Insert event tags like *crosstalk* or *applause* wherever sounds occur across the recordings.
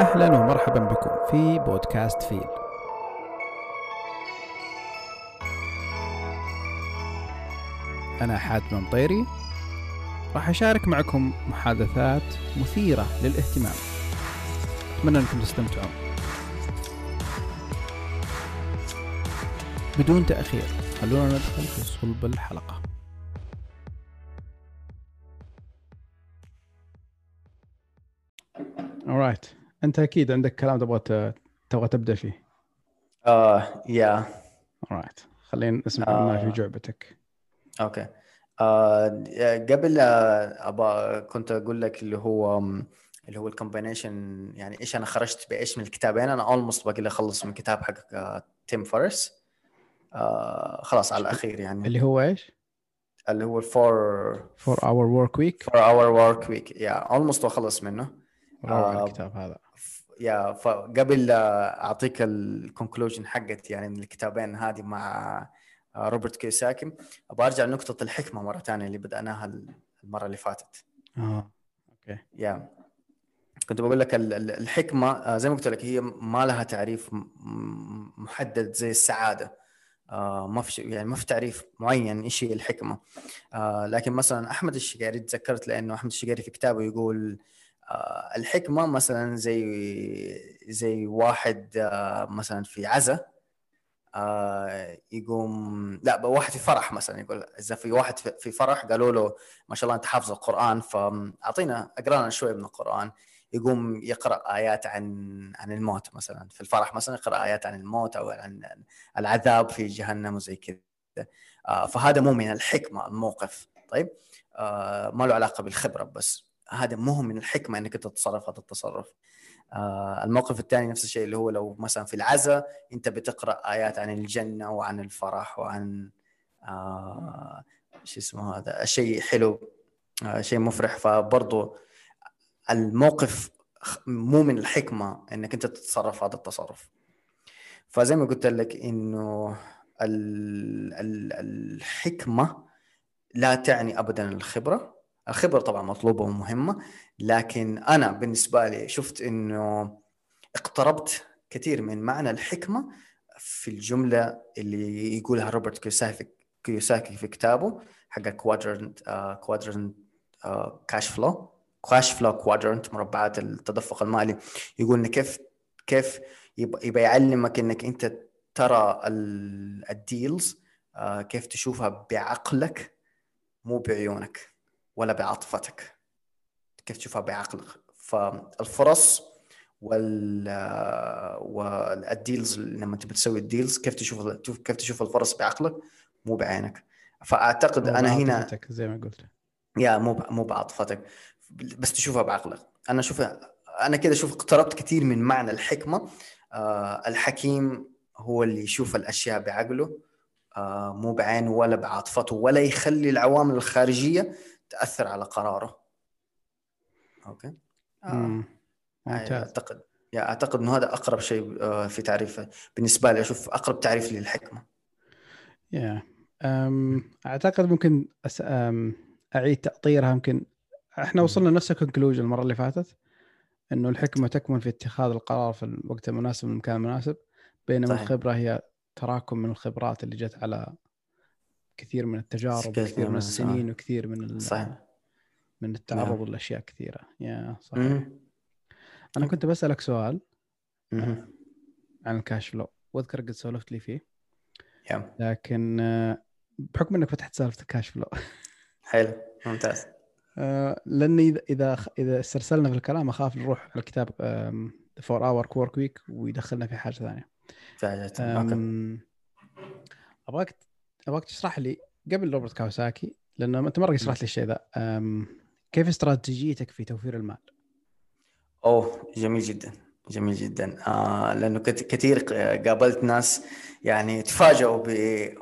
أهلا ومرحبا بكم في بودكاست فيل. أنا حاتم مطيري راح أشارك معكم محادثات مثيرة للاهتمام. أتمنى أنكم تستمتعون. بدون تأخير خلونا ندخل في صلب الحلقة. Alright أنت أكيد عندك كلام تبغى تبغى تبدأ فيه. آه يا alright. خلينا نسمع آه. ما في جعبتك. okay. آه قبل آه، ابى كنت أقول لك اللي هو اللي هو ال combination يعني إيش أنا خرجت بإيش من الكتابين أنا almost باقي لي أخلص من كتاب حق تيم فارس خلاص على الأخير يعني. اللي هو إيش؟ اللي هو ال four 4 hour work week. فور اور ورك ويك يا اولموست واخلص منه. آه. الكتاب هذا. yeah فقبل أعطيك ال conclusion حقتي يعني من الكتابين هذه مع روبرت كيوساكي أبغى أرجع لنقطة الحكمة مرة ثانية اللي بدأناها المرة اللي فاتت. آه okay. yeah. كنت بقول لك ال- ال- الحكمة آه، زي ما قلت لك هي ما لها تعريف محدد زي السعادة. آه، ما في يعني ما في تعريف معين إيش هي الحكمة. آه، لكن مثلا أحمد الشقيري تذكرت لأنه أحمد الشقيري في كتابه يقول الحكمة مثلا زي زي واحد آه، مثلا في عزا آه، يقوم لا واحد في فرح مثلا يقول إذا في واحد في- فرح قالوا له ما شاء الله أنت حافظ القرآن فاعطينا اقرا لنا شوية من القرآن. يقوم يقرأ آيات عن عن الموت مثلا. في الفرح مثلا يقرأ آيات عن الموت أو عن العذاب في جهنم وزي كذا. آه، فهذا مو من الحكمة الموقف. طيب؟ آه، ما له علاقة بالخبرة بس. هذا مو من الحكمة إنك أنت تتصرف هذا التصرف. آه، الموقف الثاني نفس الشيء اللي هو لو مثلا في العزاء أنت بتقرأ آيات عن الجنة وعن الفرح وعن آه شو اسمه هذا شيء حلو آه شيء مفرح. فبرضه الموقف مو من الحكمة إنك أنت تتصرف هذا التصرف. فزي ما قلت لك إنه ال- ال- الحكمة لا تعني ابدا الخبرة. الخبره طبعا مطلوبه ومهمة لكن أنا بالنسبة لي شفت إنه اقتربت كثير من معنى الحكمة في الجملة اللي يقولها روبرت كيوساكي في كتابه حق quadrant quadrant cash flow cash flow quadrant مربعات التدفق المالي. يقول ان كيف كيف يبقى, يعلمك إنك أنت ترى ال- ال deals آه، كيف تشوفها بعقلك مو بعيونك. ولا بعاطفتك. كيف تشوفها بعقلك فالفرص وال وال deals لما تبي تسوي ال deals كيف تشوف كيف تشوف الفرص بعقلك؟ مو بعينك. فأعتقد أنا هنا زي ما قلت. yeah مو مو بعاطفتك. بس تشوفها بعقلك. أنا أشوف أنا كده أشوف اقتربت كثير من معنى الحكمة. آه الحكيم هو اللي يشوف الأشياء بعقله. آه مو بعينه ولا بعاطفته ولا يخلي العوامل الخارجية تأثر على قراره أوكي آه. مم. ممتاز أعتقد يا أعتقد إنه هذا أقرب شيء آه، في تعريفه بالنسبة لي أشوف أقرب تعريف للحكمة يا أم أعتقد ممكن أس... أعيد تأطيرها يمكن إحنا. وصلنا نفس ال conclusion المرة اللي فاتت إنه الحكمة تكمن في اتخاذ القرار في الوقت المناسب والمكان المناسب بينما صحيح. الخبرة هي تراكم من الخبرات اللي جت على كثير من التجارب كثير وكثير من. السنين وكثير من ال... صحيح. من التعرض نعم. لأشياء كثيرة. yeah صحيح. مم. أنا كنت بسألك سؤال مم. عن ال cash flow وأذكر قد سولفت لي فيه. yeah. لكن آه، بحكم إنك فتحت سالفة ال cash flow حلو. ممتاز. آه، لأني إذا إذا استرسلنا في الكلام أخاف نروح على الكتاب 4 hour work week ويدخلنا في حاجة ثانية. okay أم، أبغاك أبغاك تشرح لي قبل روبرت كيوساكي لأنه أنت مرة شرحت لي الشيء ذا كيف استراتيجيتك في توفير المال؟ أوه جميل جدا جميل جدا. آه لأنه كثير قابلت ناس يعني تفاجئوا ب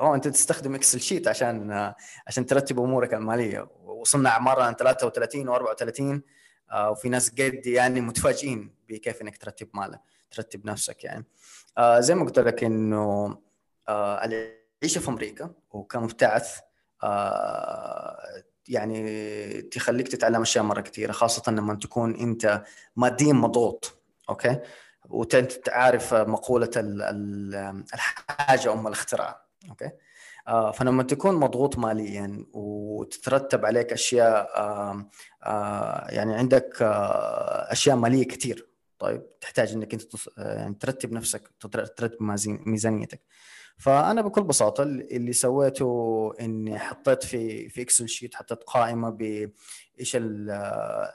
أوه أنت تستخدم Excel sheet عشان آه عشان ترتب أمورك المالية. وصلنا اعمار عن 33 و34 آه وفي ناس قد يعني متفاجئين بكيف إنك ترتب مالك ترتب نفسك يعني. آه زي ما قلت لك إنه آه العيشه في أمريكا وكمبتعث آه يعني تخليك تتعلم أشياء مرة كثيره خاصة لما تكون أنت ماديا مضغوط okay؟ وانت عارف مقولة ال- ال- الحاجة أم الاختراع okay؟ آه، فلما تكون مضغوط ماليا وتترتب عليك أشياء آه، يعني عندك أشياء مالية كثير طيب؟ تحتاج إنك أنت يعني ترتب نفسك ترتب ميزانيتك. فأنا بكل بساطة اللي سويته إني حطيت في في Excel sheet حطيت قائمة بايش ال-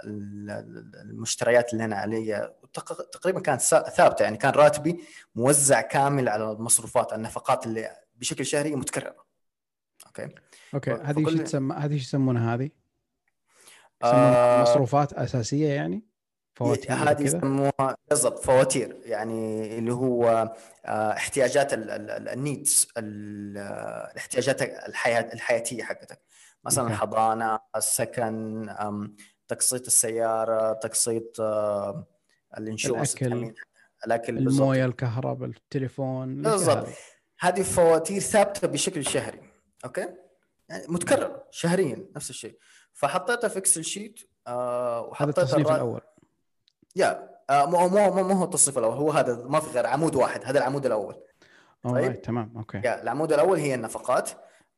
ال- المشتريات اللي أنا علي تق- تقريبا كانت ثابتة يعني كان راتبي موزع كامل على المصروفات النفقات اللي بشكل شهري متكررة أوكي أوكي هذه إيش فكل- تسمى هذه يسمونها هذه؟ آه، مصروفات أساسية يعني؟ فواتير هذه؟ يسموها بالضبط فواتير يعني اللي هو آه، احتياجات ال needs الاحتياجات الحياة الحياتية حقتك مثلا. الحضانه السكن تقسيط السيارة تقسيط آه، ال insurance الأكل بالضبط. الموية الكهرباء التليفون بالضبط. هذه. فواتير ثابتة بشكل شهري okay يعني متكرر شهريا نفس الشيء فحطيتها في Excel sheet آه هذا وحطيت التصنيف الأول yeah مو مو مو هو التصنيف الأول هو هذا ما في غير عمود واحد هذا العمود الأول. طيب. تمام okay. yeah العمود الأول هي النفقات.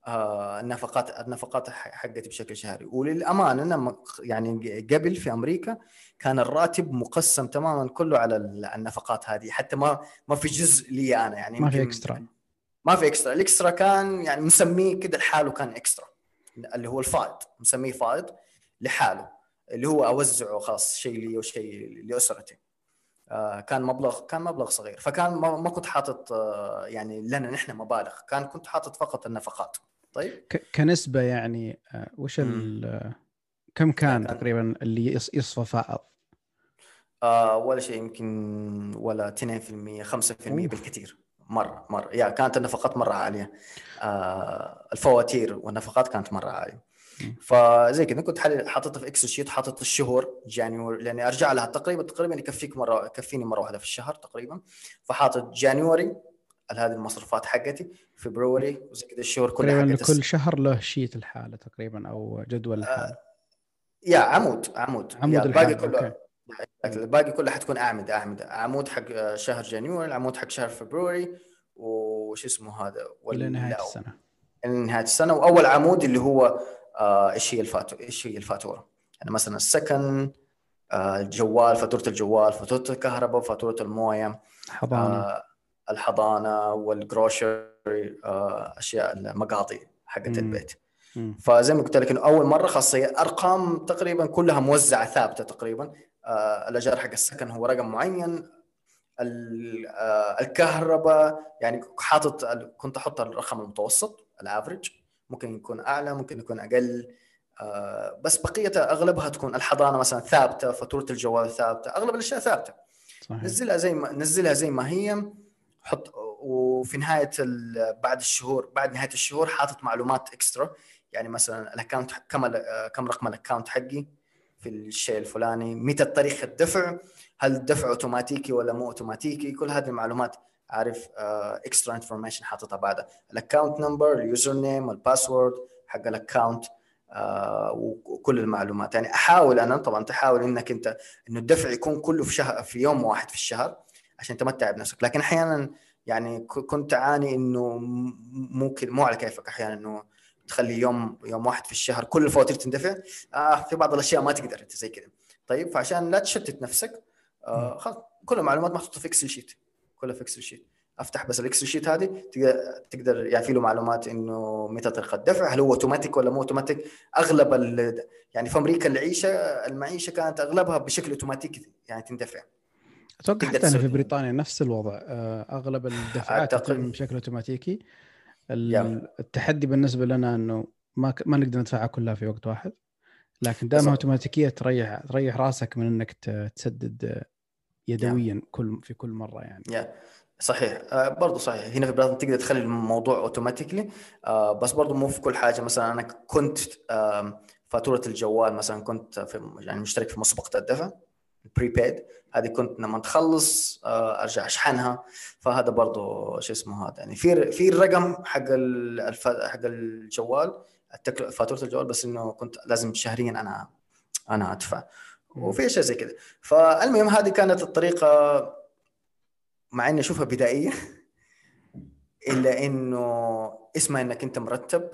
آه النفقات النفقات حقتي بشكل شهري. وللأمانة أنا يعني قبل في أمريكا كان الراتب مقسم تماما كله على ال- النفقات هذه. حتى ما ما في جزء لي أنا يعني ما في extra ما في extra ال extra كان يعني مسميه كده لحاله كان extra اللي هو الفائض مسميه فائض لحاله. اللي هو أوزعه خلاص شيء لي وشيء لأسرتي. آه كان مبلغ كان مبلغ صغير. فكان ما, كنت حاطط آه يعني لنا نحن مبالغ. كان كنت حاطط فقط النفقات. طيب؟ كنسبة يعني آه، وش ال كم كان تقريبا اللي يص- يصفى فائض؟ آه ولا شيء يمكن ولا 2% 5% أوف. بالكثير. مرة مرة. يا كانت النفقات مرة عالية. آه الفواتير والنفقات كانت مرة عالية. فزي كذا كنت حاططها في Excel sheet حاطط الشهور January لأني أرجع لها تقريبا تقريبا يكفيك مرة يكفيني مرة واحدة في الشهر تقريبا. فحاطط January هذه المصروفات حقتي فبراير وزي كذا الشهور كلها تقريبا لكل شهر له sheet الحاله تقريبا أو جدول الحاله yeah عمود عمود. عمود الباقي الحالة، كله. الباقي كله حتكون أعمدة أعمدة. عمود حق شهر January العمود حق شهر فبراير وش اسمه هذا؟ إلى نهاية السنة. إلى نهاية السنة. وأول عمود اللي هو آه، إيش هي الفاتوره إيش هي الفاتورة؟ يعني مثلا السكن آه، الجوال فاتورة الجوال فاتورة الكهرباء فاتورة الموية حضانه آه، الحضانة والجروشري آه، أشياء المقاضي حقت. البيت. مم. فزي ما قلت لك إنه أول مرة خاصة هي أرقام تقريبا كلها موزعة ثابتة تقريبا. آه، الأجار حق السكن هو رقم معين. ال- آه، الكهرباء يعني حاطط كنت أحط الرقم المتوسط ال average ممكن يكون أعلى ممكن يكون أقل. آه، بس بقية أغلبها تكون الحضانة مثلا ثابتة فاتورة الجوال ثابتة أغلب الأشياء ثابتة. صحيح. نزلها زي ما نزلها زي ما هي. حط وفي نهاية بعد الشهور بعد نهاية الشهور حاطط معلومات extra يعني مثلا ال account كم ال- كم رقم ال account حقي في الشيء الفلاني متى تاريخ الدفع هل الدفع أوتوماتيكي ولا مو أوتوماتيكي كل هذه المعلومات. عارف extra information حاططها بعدها. ال account number ال username ال password حق ال account آه وكل المعلومات. يعني أحاول أنا طبعا تحاول إنك أنت إنه الدفع يكون كله في شهر في يوم واحد في الشهر عشان تمتع بنفسك. لكن أحيانا يعني كنت أعاني إنه م- مو كذا- مو على كيفك أحيانا إنه تخلي يوم يوم واحد في الشهر كل الفواتير تندفع. آه في بعض الأشياء ما تقدر انت زي كذا طيب فعشان لا تشتت نفسك آه خلاص كل المعلومات محطوطة في Excel sheet كلها في Excel sheet أفتح بس ال Excel sheet هذه تقدر تقدر يعني في له معلومات إنه متى طريقه الدفع هل هو اوتوماتيك ولا مو اوتوماتيك أغلب ال- يعني في أمريكا العيشة المعيشة كانت أغلبها بشكل اوتوماتيكي يعني تندفع. أتوقع حتى في بريطانيا نفس الوضع. آه، أغلب الدفعات تتم بشكل اوتوماتيكي. التحدي بالنسبة لنا إنه ما ك- ما نقدر ندفعها كلها في وقت واحد لكن دائما. اوتوماتيكيه تريح تريح راسك من إنك تسدد يدويا كل في كل مرة يعني. yeah صحيح. آه برضو صحيح. هنا في بريطانيا تقدر تخلي الموضوع automatically آه بس برضو مو في كل حاجة. مثلا أنا كنت آه فاتورة الجوال مثلا كنت في يعني مشترك في مسبقه الدفع prepaid هذه كنت لما تخلص آه أرجع أشحنها. فهذا برضو شو اسمه هذا يعني في في الرقم حق حق الجوال فاتورة الجوال بس إنه كنت لازم شهريا أنا أنا أدفع. وفي أشياء زي كذا. فالمهم هذه كانت الطريقة مع إني أشوفها بدائية *laughs* إلا إنه اسمها إنك أنت مرتب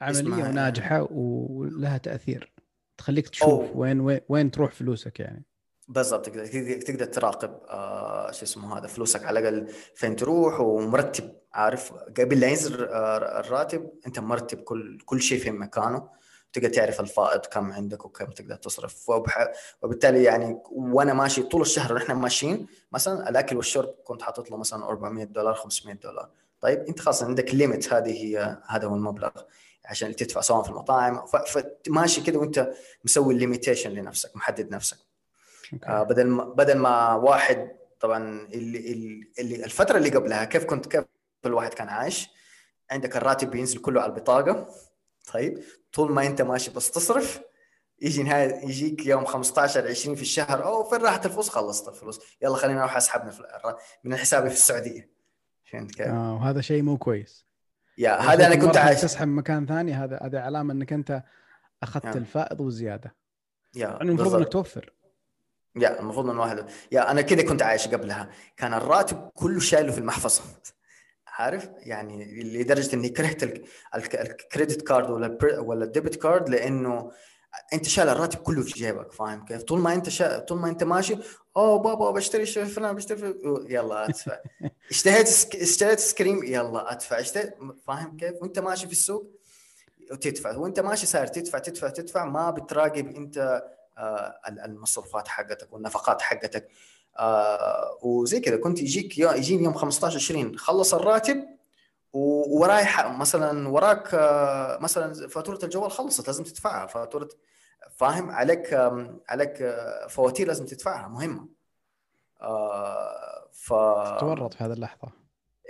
عملية وناجحة ولها تأثير. تخليك تشوف أوه. وين وين وين تروح فلوسك يعني. بالضبط. تقدر تقدر تقدر تراقب آه شو اسمه هذا فلوسك على الأقل فين تروح ومرتب عارف؟ قبل لا ينزل آه الراتب أنت مرتب كل كل شيء في مكانه. تقدر تعرف الفائض كم عندك وكم تقدر تصرف وبح... وبالتالي يعني وأنا ماشي طول الشهر ونحن ماشيين مثلا الأكل والشرب كنت حاطط له مثلا 400 دولار 500 دولار طيب أنت خلاص عندك limit هذه هي هذا هو المبلغ عشان تدفع سواء في المطاعم. فماشي كده وأنت مسوي ال limitation لنفسك محدد نفسك أوكي. آه بدل ما بدل ما واحد طبعا اللي- اللي الفترة اللي قبلها كيف كنت كيف الواحد كان عايش عندك الراتب بينزل كله على البطاقة طيب طول ما أنت ماشي بس تصرف يجي نهاية يجيك يوم 15 20 في الشهر أو فين راحت الفلوس؟ خلصت الفلوس. يلا خلينا نروح أسحب من حسابي في السعودية. فهمت كيف؟ آه وهذا شيء مو كويس. يا هذا أنا كنت عايش. تسحب مكان ثاني هذا هذا علامة إنك أنت أخذت نعم. الفائض وزياده yeah يعني المفروض. إنك توفر. yeah المفروض من واحد. yeah أنا كذا كنت عايش قبلها. كان الراتب كله شايله في المحفظة. عارف يعني لدرجة اني كرهت ال- ال- ال credit card ولا ولا ال debit card لإنه أنت شايل الراتب كله في جيبك فاهم كيف؟ طول ما أنت شا... طول ما أنت ماشي أوه بابا بشتري فلان بشتري فلان. *laughs* يلا أدفع اشتهيت سك... اشتريت ice cream يلا أدفع اشتريت فاهم كيف؟ وأنت ماشي في السوق وتدفع وأنت ماشي صاير تدفع تدفع تدفع ما بتراقب أنت آه، المصروفات حقتك والنفقات حقتك آه، وزي كذا. كنت يجيك يجيني يوم 15 20 خلص الراتب و- وراي ح- مثلا وراك آه، مثلا فاتورة الجوال خلصت لازم تدفعها. فاتورة فاهم؟ عليك عليك آه، فواتير لازم تدفعها مهمة. ف تورط في هذه اللحظة.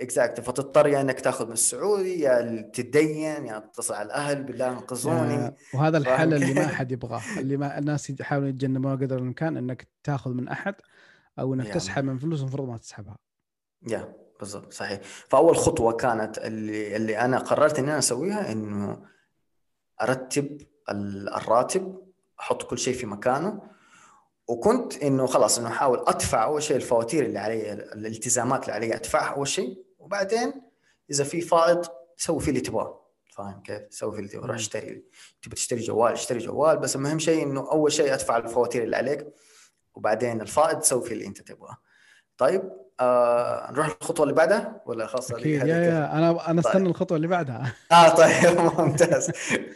اكزاكت فتضطر يا إنك تاخذ من السعودي يا تدين يا تتصل على الأهل بالله انقذوني وهذا الحل اللي ما؟ *laughs* احد يبغاه اللي ما الناس يحاولون يتجنبوه قدر الإمكان إنك تاخذ من أحد. أو إنك يا. تسحب من فلوس المفروض ما تسحبها يا بالضبط صحيح فأول خطوة كانت اللي اللي أنا قررت إني أنا أسويها إنه أرتب ال- الراتب أحط كل شيء في مكانه وكنت إنه خلاص إنه أحاول أدفع أول شيء الفواتير اللي علي الالتزامات اللي علي أدفعها أول شيء وبعدين إذا في فائض سوي فيه اللي تبغاه فاهم كيف؟ سوي فيه اللي تبغاه روح. اشتري تبي تشتري جوال اشتري جوال بس المهم شيء إنه أول شيء أدفع الفواتير اللي عليك وبعدين الفائض سوي فيه اللي أنت تبغاه. طيب آه نروح الخطوه اللي بعدها ولا أكيد هذه يا؟ يا أنا أنا طيب. أستنى الخطوة اللي بعدها. *laughs* آه طيب ممتاز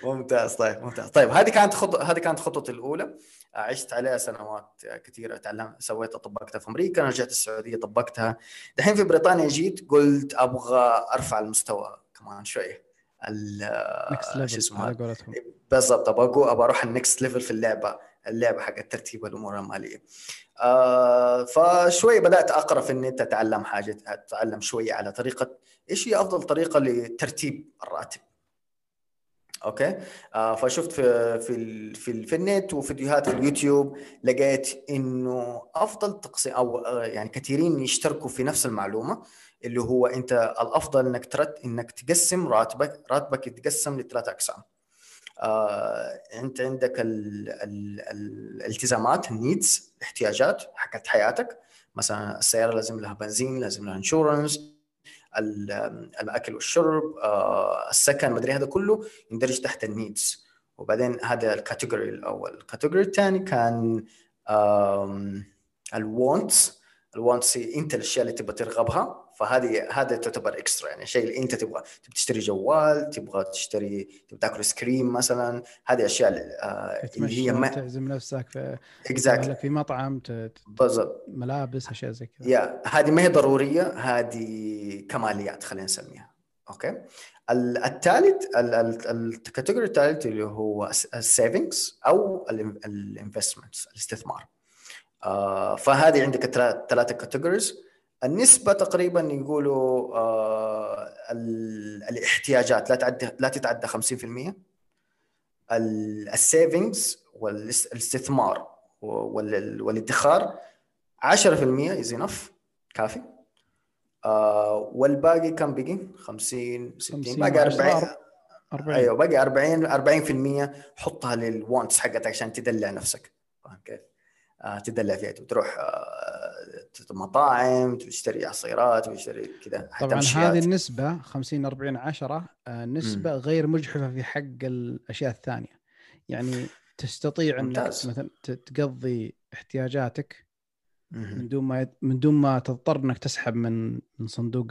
ممتاز طيب ممتاز. طيب هذه كانت خطوه هذه كانت خطوتي الأولى. عشت عليها سنوات كثيرة تعلمت سويتها طبقتها في أمريكا رجعت السعودية طبقتها. دحين في بريطانيا جيت قلت أبغى أرفع المستوى كمان شوية. ال- شو اسمه بالضبط أبغى أروح ال next level في اللعبة. اللعبة حق ترتيب الأمور المالية. آه فشوي بدأت أقرأ في النت أتعلم حاجة أتعلم شوية على طريقة إيش هي أفضل طريقة لترتيب الراتب. okay؟ آه فشفت في في في, في النت وفيديوهات في اليوتيوب لقيت إنه أفضل تقسيم أو آه، يعني كثيرين يشتركوا في نفس المعلومة اللي هو أنت الأفضل إنك ترت إنك تقسم راتبك راتبك يتقسم لثلاث أقسام. انت عندك ال ال ال الالتزامات ال needs احتياجات حقت حياتك. مثلا السيارة لازم لها بنزين لازم لها insurance الأكل والشرب آه، السكن مدري هذا كله يندرج تحت ال needs وبعدين هذا ال category الأول ال category الثاني كان ال wants ال wants انت الأشياء اللي تبغى ترغبها. فهذه هذا تعتبر extra يعني شيء اللي أنت تبغى. تبغى تشتري جوال تبغى تشتري تبغى تاكل ice cream مثلا هذه أشياء آه، اللي هي ما تعزم نفسك في لك في مطعم ت- بالضبط. ملابس أشياء زي كذا. yeah هذه ما هي ضرورية هذه كماليات خلينا نسميها. okay؟ ال- الثالث ال category الثالث اللي هو ال savings أو ال investments الاستثمار. آه فهذه عندك ثلاثة categories النسبة تقريبا يقولوا آه ال- الاحتياجات لا تعدي لا تتعدى 50% ال savings والاستثمار وال- والادخار 10% is enough كافي. آه والباقي كم بقي؟ 50 60 50 باقي 40 وعشرة، 40 أيوه باقي 40 40% حطها لل wants حقتك عشان تدلع نفسك. فاهم كيف؟ آه، تدلع فيها. تروح آه، مطاعم تشتري عصيرات وتشتري كذا طبعا هذه النسبة 50 40 10 نسبة م. غير مجحفة في حق الأشياء الثانية. يعني تستطيع إنك مثلا تقضي احتياجاتك من دون ما من دون ما تضطر إنك تسحب من من صندوق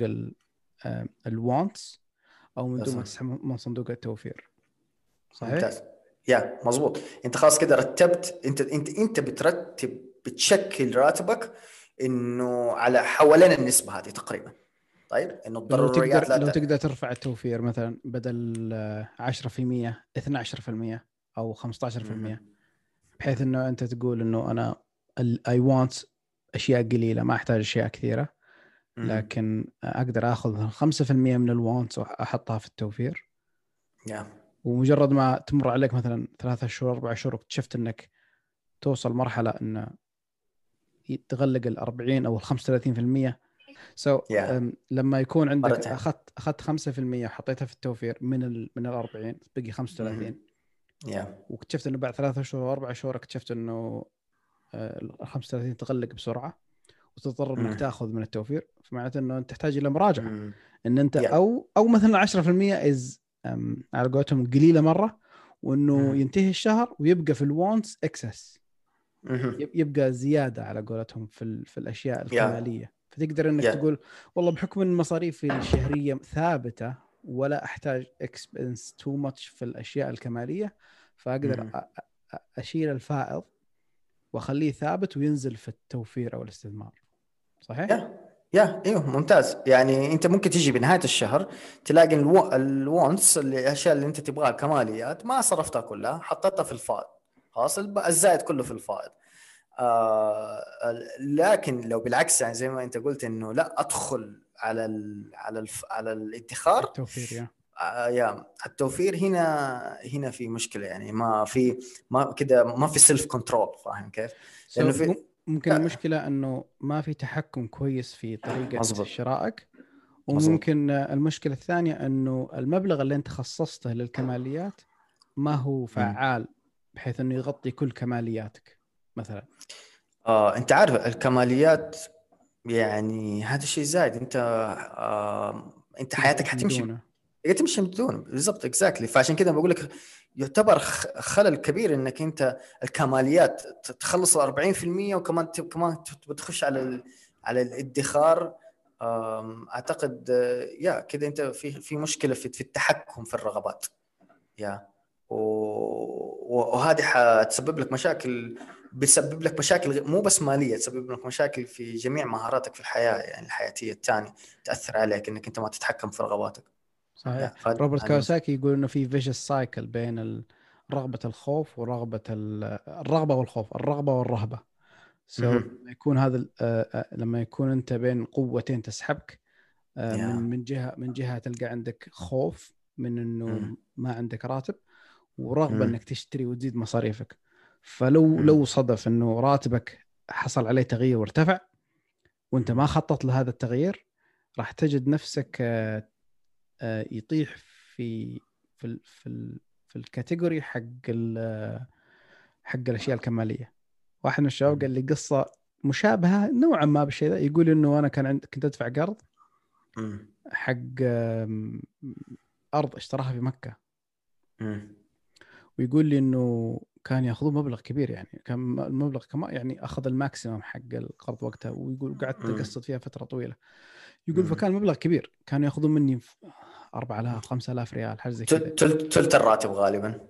الوانتس أو من دون ما تسحب من صندوق التوفير. صحيح؟ ممتاز. يا مظبوط أنت خلاص كده رتبت أنت أنت أنت بترتب بتشكل راتبك إنه على حوالين النسبة هذه تقريبا. طيب إنه الضروريات لو تقدر لو تقدر ترفع التوفير مثلا بدل 10% 12% أو 15% بحيث إنه أنت تقول إنه أنا اي وانت أشياء قليلة ما أحتاج أشياء كثيرة لكن أقدر آخذ 5% من الوانتس وأحطها في التوفير. Yeah. ومجرد ما تمر عليك مثلا ثلاثة شهور أربع شهور واكتشفت إنك توصل مرحلة ان تغلق ال 40 أو ال 35% so, yeah. لما يكون عندك اخذت أخذت 5% حطيتها في التوفير من ال من ال 40 بقي 35 yeah. واكتشفت إنه بعد ثلاثة شهور واربع شهور اكتشفت إنه ال 35 تغلق بسرعة وتضطر إنك تأخذ من التوفير فمعناته إنه أنت تحتاج إلى مراجعة مم. إن أنت yeah. أو أو مثلا 10% از على قولتهم قليلة مرة وإنه مم. ينتهي الشهر ويبقى في ال wants excess يبقى زيادة على قولتهم في في الأشياء الكماليه yeah. فتقدر إنك yeah. تقول والله بحكم إن مصاريفي الشهرية ثابتة ولا أحتاج expense too much في الأشياء الكمالية فأقدر أشيل الفائض وأخليه ثابت وينزل في التوفير أو الاستثمار. صحيح؟ يا يا إيوه ممتاز. يعني أنت ممكن تيجي بنهاية الشهر تلاقي ال wants الأشياء اللي أنت تبغاها كماليات ما صرفتها كلها حطيتها في الفائض. خلاص الزائد كله في الفائض. آه لكن لو بالعكس يعني زي ما انت قلت إنه لا أدخل على ال على ال على الادخار. التوفير يا. آه يا. التوفير هنا هنا في مشكلة يعني ما في ما كده ما في self control فاهم كيف؟ لأنه في ممكن المشكلة إنه ما في تحكم كويس في طريقة مزبط. شرائك وممكن مزبط. المشكلة الثانية إنه المبلغ اللي أنت خصصته للكماليات ما هو فعال بحيث إنه يغطي كل كمالياتك مثلا. آه، أنت عارف الكماليات يعني هذا الشيء زايد. أنت آه، أنت حياتك حتمشي هي تمشي من دون بالضبط اكزاكتلي فعشان كذا بقول لك يعتبر خلل كبير إنك أنت الكماليات تخلص ال 40% وكمان كمان بتخش على على الادخار. أعتقد yeah كذا أنت في في مشكلة في, في التحكم في الرغبات. yeah وهذه حتسبب لك مشاكل بتسبب لك مشاكل مو بس مالية تسبب لك مشاكل في جميع مهاراتك في الحياة يعني الحياتية الثانية تأثر عليك إنك أنت ما تتحكم في رغباتك. صحيح. روبرت كيوساكي يقول إنه في vicious cycle بين رغبة الخوف ورغبة الرغبة والخوف الرغبة والرهبة. so, لما يكون هذا آه، آه، لما يكون أنت بين قوتين تسحبك آه، من من جهه من جهة تلقى عندك خوف من إنه ما عندك راتب ورغبة إنك تشتري وتزيد مصاريفك. فلو لو صدف إنه راتبك حصل عليه تغيير وارتفع وإنت ما خطط لهذا التغيير راح تجد نفسك آه، يطيح في في في, في الكاتيجوري حق حق الأشياء الكمالية. واحد من الشباب قال لي قصة مشابهة نوعا ما بالشيء ذا يقول إنه أنا كان عند كنت أدفع قرض حق أرض أشتراها في مكة. ويقول لي إنه كان ياخذون مبلغ كبير يعني كان المبلغ كمان يعني أخذ ال maximum حق القرض وقتها ويقول قعدت اقسط فيها فترة طويلة. يقول فكان مبلغ كبير كانوا ياخذون مني 4000 5000 ريال حاجة زي كذا. ثلث الراتب غالبا.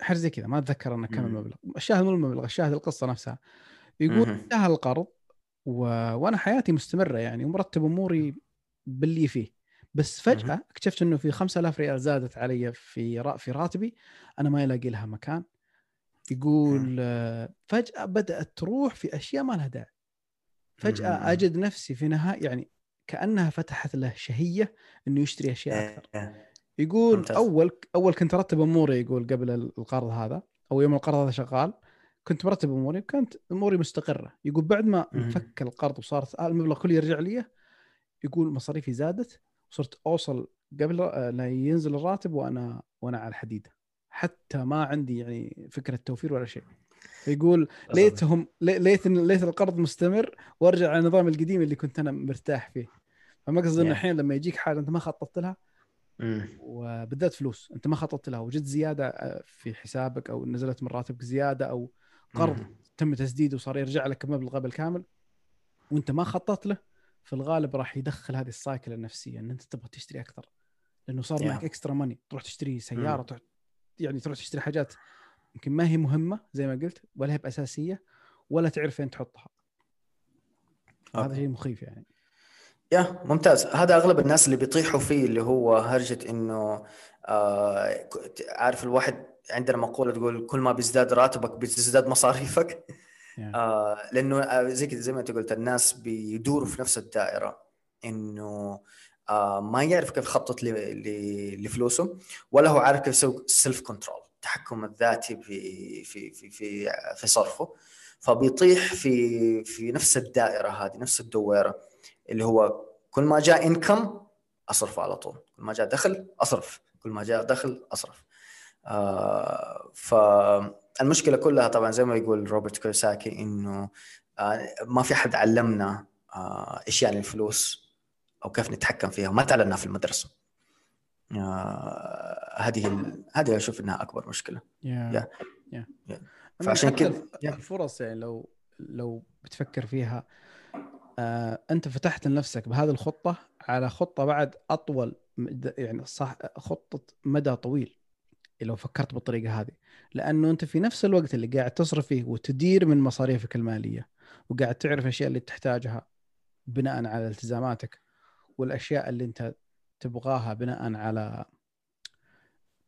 حاجة زي كذا ما أتذكر إنه كم المبلغ. الشاهد مو المبلغ الشاهد القصة نفسها. يقول انتهى القرض و... وأنا حياتي مستمرة يعني ومرتب أموري باللي فيه. بس فجأة اكتشفت إنه في 5000 ريال زادت علي في. في راتبي أنا ما الاقي لها مكان. يقول فجأة بدأت تروح في أشياء ما لها داعي. فجأة أجد نفسي في نهاية يعني كأنها فتحت له شهية إنه يشتري أشياء إيه، أكثر. يقول ممتاز. أول أول كنت أرتب أموري يقول قبل القرض هذا أو يوم القرض هذا شغال كنت مرتب أموري كانت أموري مستقرة. يقول بعد ما انفك القرض وصارت المبلغ كله يرجع لي يقول مصاريفي زادت وصرت أوصل قبل لا ينزل الراتب وأنا وأنا على الحديده حتى ما عندي يعني فكرة توفير ولا شيء. يقول ليتهم ليت ليت القرض مستمر وأرجع على النظام القديم اللي كنت أنا مرتاح فيه. فما قصدي إنه الحين لما يجيك حاجة أنت ما خططت لها وبالذات فلوس. أنت ما خططت لها. وجد زيادة آه، في حسابك أو نزلت من راتبك زيادة أو قرض تم تسديده وصار يرجع لك مبلغ بالكامل وأنت ما خططت له في الغالب راح يدخل هذه السايكل النفسية إن أنت تبغى تشتري أكثر. لأنه صار yeah. معك اكسترا ماني تروح تشتري سيارة تروح يعني تروح تشتري حاجات يمكن ما هي مهمة زي ما قلت ولا هي بأساسية ولا تعرف فين تحطها. هذا شيء مخيف يعني. yeah ممتاز. هذا أغلب الناس اللي بيطيحوا فيه اللي هو هرجة إنه آه عارف الواحد عندنا مقولة تقول كل ما بيزداد راتبك بتزداد مصاريفك. آه لأنه آه، زي زي ما أنت قلت الناس بيدوروا في نفس الدائرة إنه آه ما يعرف كيف يخطط لفلوسه ولا هو عارف كيف يسوي self control التحكم الذاتي في في في في في صرفه. فبيطيح في في نفس الدائرة هذه نفس الدويرة اللي هو كل ما جاء انكم اصرف على طول كل ما جاء دخل أصرف كل ما جاء دخل أصرف. آه فالمشكلة كلها طبعا زي ما يقول روبرت كوساكي إنه آه ما في حد علمنا آه إيش يعني الفلوس أو كيف نتحكم فيها وما تعلمنا في المدرسة آه هذه هذه أشوف إنها أكبر مشكلة yeah. Yeah. Yeah. فعشان كذا الفرص يعني لو لو بتفكر فيها آه أنت فتحت لنفسك بهذه الخطة على خطة بعد أطول يعني صح خطة مدى طويل لو فكرت بالطريقة هذه لأنه أنت في نفس الوقت اللي قاعد تصرف فيه وتدير من مصاريفك المالية وقاعد تعرف الأشياء اللي تحتاجها بناء على التزاماتك والأشياء اللي أنت تبغاها بناء على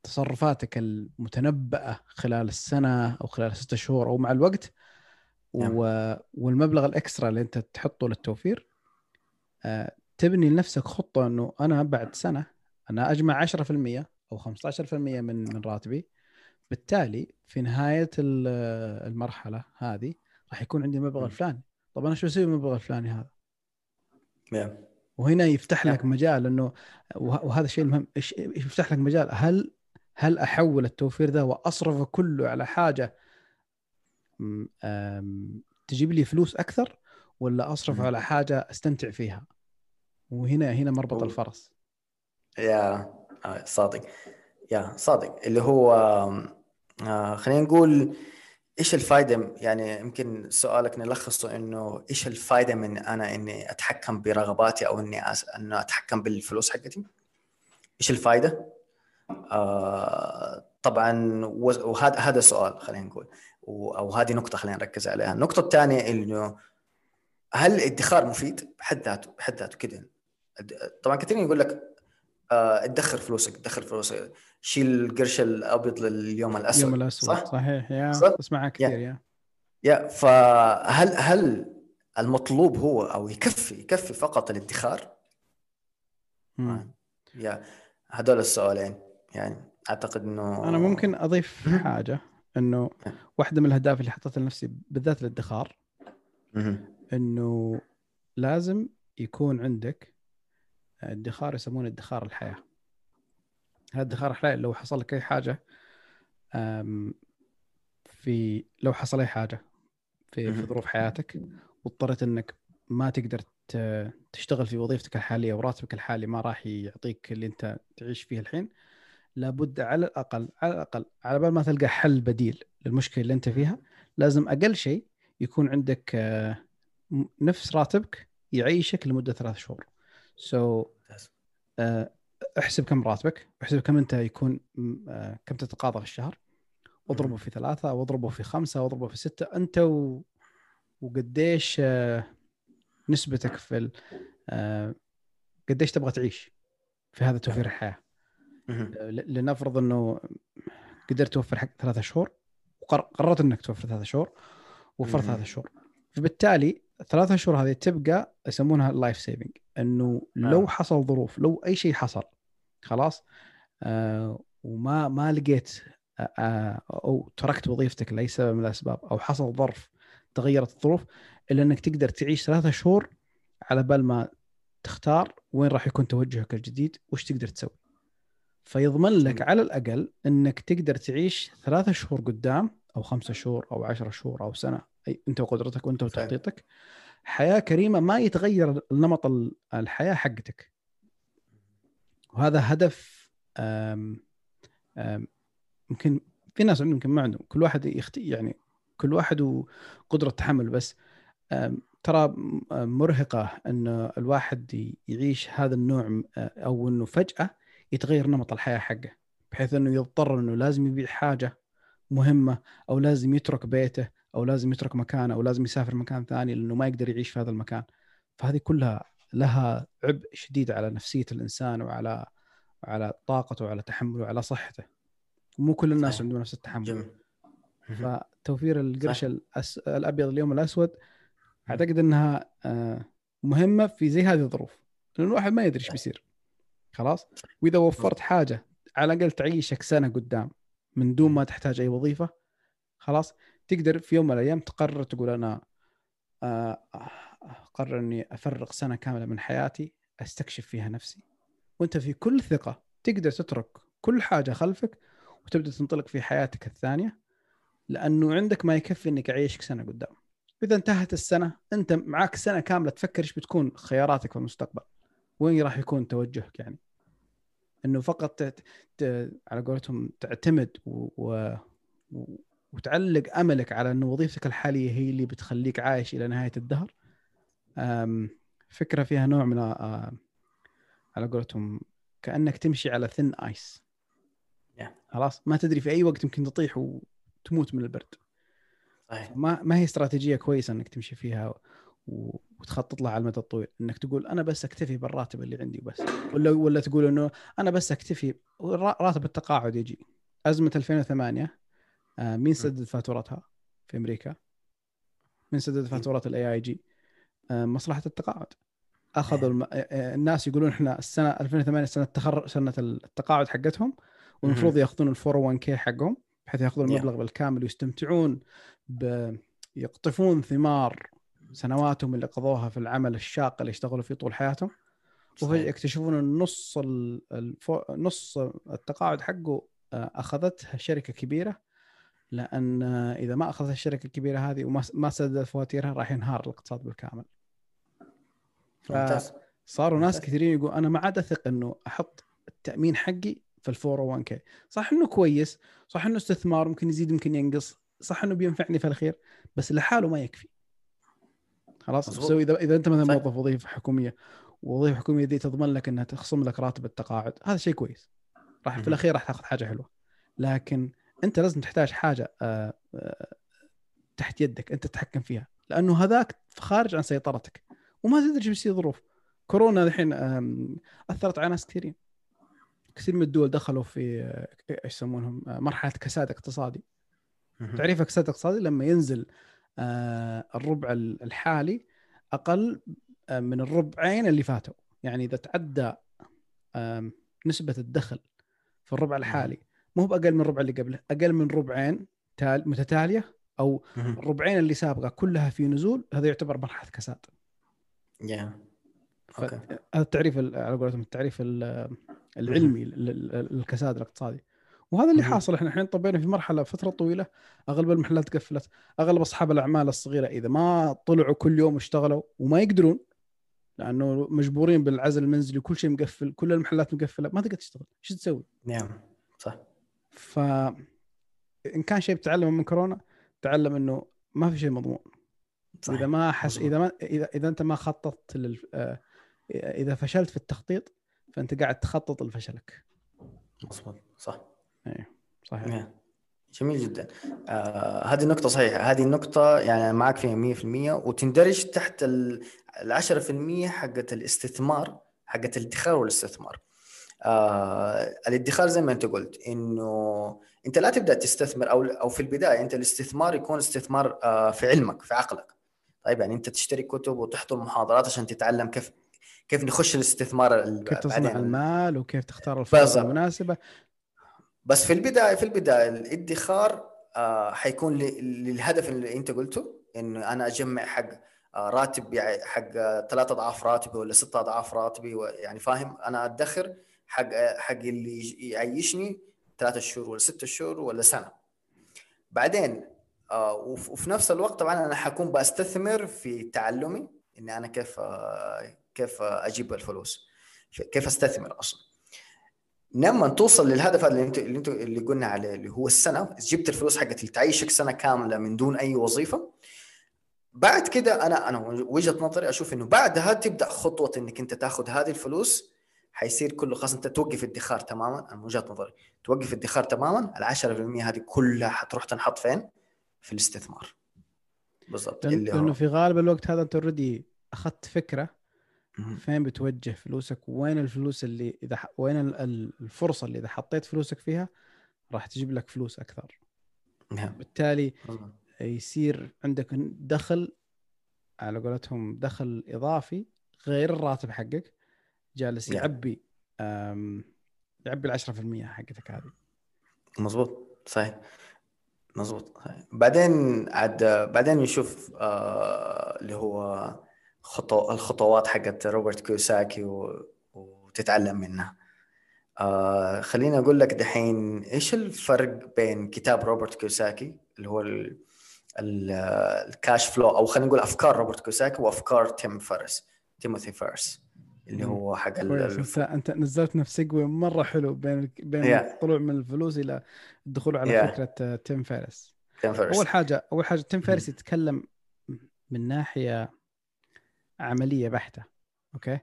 تصرفاتك المتنبأة خلال السنة أو خلال ستة شهور أو مع الوقت نعم. و... والمبلغ الإكسترا اللي أنت تحطه للتوفير آه، تبني لنفسك خطة أنه أنا بعد سنة أنا أجمع 10% أو 15% من من راتبي. بالتالي في نهاية المرحلة هذه راح يكون عندي المبلغ الفلاني. طب أنا شو أسوي بالمبلغ الفلاني هذا؟ yeah. وهنا يفتح لك مجال إنه وهذا الشيء المهم. يفتح لك مجال؟ هل هل أحول التوفير ذا وأصرفه كله على حاجة تجيب لي فلوس أكثر ولا اصرف على حاجة أستمتع فيها؟ وهنا هنا مربط الفرس. يا آه، صادق. يا صادق. اللي هو آه، خلينا نقول إيش الفائده يعني يمكن سؤالك نلخصه إنه إيش الفائده من أنا إني أتحكم برغباتي أو إني أس... إنه أتحكم بالفلوس حقتي؟ إيش الفائده آه طبعا وهذا هذا سؤال خلينا نقول أو هذه نقطة خلينا نركز عليها. النقطة الثانية إنه هل الادخار مفيد؟ بحد ذاته بحد ذاته كده. طبعا كثيرين يقول لك آه ادخر فلوسك ادخر فلوسك. شيل القرش الأبيض لليوم الأسود اليوم الأسود. صح؟ صحيح يا صح؟ اسمعها كثير يا. يا فهل هل المطلوب هو أو يكفي يكفي فقط الادخار؟ يا. هذول السؤالين يعني أعتقد إنه أنا ممكن أضيف حاجة إنه واحدة من الأهداف اللي حطيتها لنفسي بالذات الادخار إنه لازم يكون عندك ادخار يسمونه ادخار الحياة. هذا ادخار الحياة لو حصل لك أي حاجة في لو حصل أي حاجة في, في ظروف حياتك واضطريت إنك ما تقدر تشتغل في وظيفتك الحالية وراتبك الحالي ما راح يعطيك اللي أنت تعيش فيه الحين لابد على الأقل على الأقل على بال ما تلقى حل بديل للمشكلة اللي أنت فيها لازم أقل شيء يكون عندك آه، نفس راتبك يعيشك لمدة ثلاث شهور. سو so, آه، احسب كم راتبك، احسب كم انت يكون آه، كم تتقاضى في الشهر. واضربه في ثلاثة أو اضربه في خمسة أو اضربه في ستة. انت و... وقديش نسبتك في قديش تبغى تعيش في هذا توفير الحياة. لنفرض انه قدرت توفر حق ثلاثة شهور وقررت انك توفر ثلاثة شهور وفرت ثلاثة شهور. فبالتالي الثلاثة شهور هذه تبقى يسمونها life saving إنه لو حصل ظروف لو أي شيء حصل خلاص آه وما ما لقيت آه, آه، أو تركت وظيفتك لأي سبب من الأسباب أو حصل ظرف تغيرت الظروف إلا إنك تقدر تعيش ثلاثة شهور على بال ما تختار وين راح يكون توجهك الجديد وش تقدر تسوي. فيضمن لك على الأقل إنك تقدر تعيش ثلاثة شهور قدام أو خمسة شهور أو عشرة شهور أو سنة. أي أنت وقدرتك وأنت وتخطيطك. حياة كريمة ما يتغير نمط الحياة حقتك. وهذا هدف أم أم يمكن في ناس عندهم يمكن ما عندهم كل واحد يختي يعني كل واحد وقدرة تحمل بس. ترى مرهقة إن الواحد يعيش هذا النوع أو إنه فجأة يتغير نمط الحياة حقه. بحيث إنه يضطر إنه لازم يبيع حاجة مهمة أو لازم يترك بيته. أو لازم يترك مكانه أو لازم يسافر مكان ثاني لأنه ما يقدر يعيش في هذا المكان. فهذه كلها لها عبء شديد على نفسية الإنسان وعلى على طاقته وعلى تحمله وعلى صحته. ومو كل الناس صحيح. عندهم نفس التحمل. جميل. فتوفير القرش الأس... الأبيض اليوم الأسود أعتقد إنها آه، مهمة في زي هذه الظروف. لأن الواحد ما يدري إيش بيصير. خلاص؟ وإذا وفرت حاجة على الأقل تعيشك سنة قدام من دون ما تحتاج أي وظيفة خلاص؟ تقدر في يوم من الأيام تقرر تقول أنا آه، أقرر أني أفرغ سنة كاملة من حياتي أستكشف فيها نفسي. وأنت في كل ثقة تقدر تترك كل حاجة خلفك وتبدأ تنطلق في حياتك الثانية لأنه عندك ما يكفي إنك اعيشك سنة قدام. إذا انتهت السنة أنت معك سنة كاملة تفكر إيش بتكون خياراتك في المستقبل. وين راح يكون توجهك يعني؟ إنه فقط. ت... على قولتهم تعتمد و... و... وتعلق أملك على انه وظيفتك الحالية هي اللي بتخليك عايش إلى نهاية الدهر. فكرة فيها نوع من على قولتهم كأنك تمشي على ثن ايس خلاص؟ ما تدري في أي وقت يمكن تطيح وتموت من البرد. صحيح. ما ما هي استراتيجية كويسة إنك تمشي فيها وتخطط لها على المدى الطويل. إنك تقول أنا بس أكتفي بالراتب اللي عندي بس ولا ولا تقول إنه أنا بس أكتفي راتب التقاعد يجي. أزمة 2008 آه، مين سدد فاتورتها في أمريكا؟ مين سدد فاتورة ال AIG؟ مصلحة التقاعد. أخذوا الم... آه، آه، الناس يقولون إحنا السنة 2008 سنة التخرج سنة التقاعد حقتهم والمفروض ياخذون ال 401 k حقهم بحيث ياخذون المبلغ بالكامل ويستمتعون ب... يقطفون ثمار سنواتهم اللي قضوها في العمل الشاق اللي اشتغلوا فيه طول حياتهم. وفجأة يكتشفون إن نص الفو... نص التقاعد حقه أخذتها شركة كبيرة لأن إذا ما أخذت الشركة الكبيرة هذه وما ما سددت فواتيرها راح ينهار الاقتصاد بالكامل. ممتاز صاروا ناس كثيرين يقول أنا ما عاد أثق إنه أحط التأمين حقي في ال 401 كي، صح إنه كويس، صح إنه استثمار ممكن يزيد ممكن ينقص، صح إنه بينفعني في الخير، بس لحاله ما يكفي. خلاص تسوي إذا إذا أنت مثلا موظف وظيفة حكومية وظيفة حكومية دي تضمن لك إنها تخصم لك راتب التقاعد، هذا شيء كويس. راح في الأخير راح تاخذ حاجة حلوة. لكن أنت لازم تحتاج حاجة آه، آه، تحت يدك أنت تتحكم فيها لأنه هذاك خارج عن سيطرتك وما تدري إيش بيصير ظروف. كورونا الحين أثرت على ناس كثيرين. كثير من الدول دخلوا في آه، إيش يسمونهم مرحلة كساد اقتصادي. تعريف كساد اقتصادي؟ لما ينزل الربع الحالي أقل من الربعين اللي فاتوا. يعني إذا تعدى نسبة الدخل في الربع الحالي مو بأقل من الربع اللي قبله أقل من ربعين متتالية أو الربعين اللي سابقة كلها في نزول هذا يعتبر مرحلة كساد yeah. هذا التعريف على قولتهم التعريف العلمي للكساد الاقتصادي وهذا اللي حاصل إحنا الحين طبينا في مرحلة فترة طويلة أغلب المحلات قفلت. أغلب أصحاب الأعمال الصغيرة إذا ما طلعوا كل يوم اشتغلوا وما يقدرون لأنه مجبورين بالعزل المنزلي وكل شيء مقفل كل المحلات مقفلة ما تقدر تشتغل. إيش تسوي؟ نعم صح. ف إن كان شيء بتعلمه من كورونا تعلم إنه ما في شيء مضمون. صحيح. إذا ما حس إذا ما إذا إذا أنت ما خططت لل... آه، إذا فشلت في التخطيط فأنت قاعد تخطط لفشلك. مظبوط صح. إيه صحيح. جميل جدا. آه هذه النقطة صحيحة. هذه النقطة يعني معك فيها 100% وتندرج تحت ال 10% حقت الاستثمار حقت الادخار والاستثمار. آه الادخار زي ما انت قلت إنه أنت لا تبدأ تستثمر أو أو في البداية أنت الاستثمار يكون استثمار آه في علمك في عقلك. طيب يعني أنت تشتري كتب وتحضر محاضرات عشان تتعلم كيف كيف نخش الاستثمار كيف تصنع المال وكيف تختار الفرصة المناسبة. بس في البداية في البداية الادخار آه حيكون للهدف اللي أنت قلته إنه أنا أجمع حق آه راتب حق ثلاثة أضعاف راتبي ولا ستة أضعاف راتبي يعني فاهم؟ أنا أدخر حق حق اللي يعيشني ثلاثة شهور ولا ستة شهور ولا سنة. بعدين آه وفي نفس الوقت طبعا أنا حكون بستثمر في تعلمي إني أنا كيف آه كيف أجيب الفلوس كيف أستثمر أصلا. لما توصل للهدف اللي أنت اللي أنت اللي قلنا عليه اللي هو السنة جبت الفلوس حقت اللي تعيشك سنة كاملة من دون أي وظيفة. بعد كده أنا أنا وجهة نظري أشوف إنه بعدها تبدأ خطوة إنك أنت تاخذ هذه الفلوس حيصير كله خلاص أنت توقف ادخار تماما. أنا وجهة نظري توقف ادخار تماما ال 10% هذه كلها حتروح تنحط فين؟ في الاستثمار. بالضبط. اللي لأنه في غالب الوقت هذا أنت اوريدي أخذت فكرة فين بتوجه فلوسك وين الفلوس اللي إذا ح... وين الفرصة اللي إذا حطيت فلوسك فيها راح تجيب لك فلوس أكثر. نعم. بالتالي يصير عندك دخل على قولتهم دخل إضافي غير الراتب حقك جالس. يعبي يعبي ال 10% حقتك هذه. مظبوط صحيح. مظبوط صحيح. بعدين عاد بعدين نشوف آه اللي هو خطو الخطوات حقت روبرت كيوساكي و... وتتعلم منها. آه خليني أقول لك دحين إيش الفرق بين كتاب روبرت كيوساكي اللي هو ال... ال cash flow أو خلينا نقول أفكار روبرت كيوساكي وأفكار تيم فيرس تيموثي فارس؟ اللي هو حق انت انت نزلت نفس سيجوي مرة حلو بين بين yeah. الطلوع من الفلوس إلى الدخول على yeah. فكرة تيم فارس تيم فارس أول حاجة أول حاجة تيم فارس يتكلم من ناحية عملية بحتة أوكي؟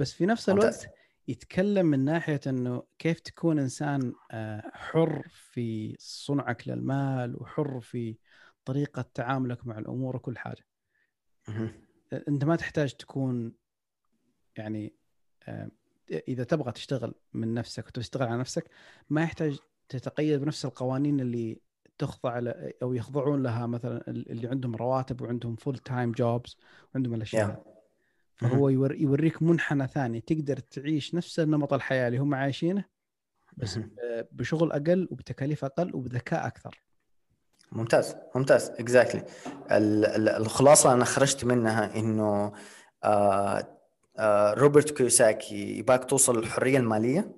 بس في نفس الوقت يتكلم من ناحية إنه كيف تكون إنسان آه، حر في صنعك للمال وحر في طريقة تعاملك مع الأمور وكل حاجة. أنت ما تحتاج تكون يعني آه، إذا تبغى تشتغل من نفسك وتشتغل على نفسك ما يحتاج تتقيد بنفس القوانين اللي تخضع أو يخضعون لها مثلا اللي عندهم رواتب وعندهم full time jobs وعندهم الأشياء yeah. فهو يوريك منحنى ثاني. تقدر تعيش نفس نمط الحياة اللي هم عايشينه بس بشغل أقل وبتكاليف أقل وبذكاء أكثر. ممتاز ممتاز exactly الخلاصة أنا خرجت منها إنه آه روبرت كيوساكي يباك توصل للحرية المالية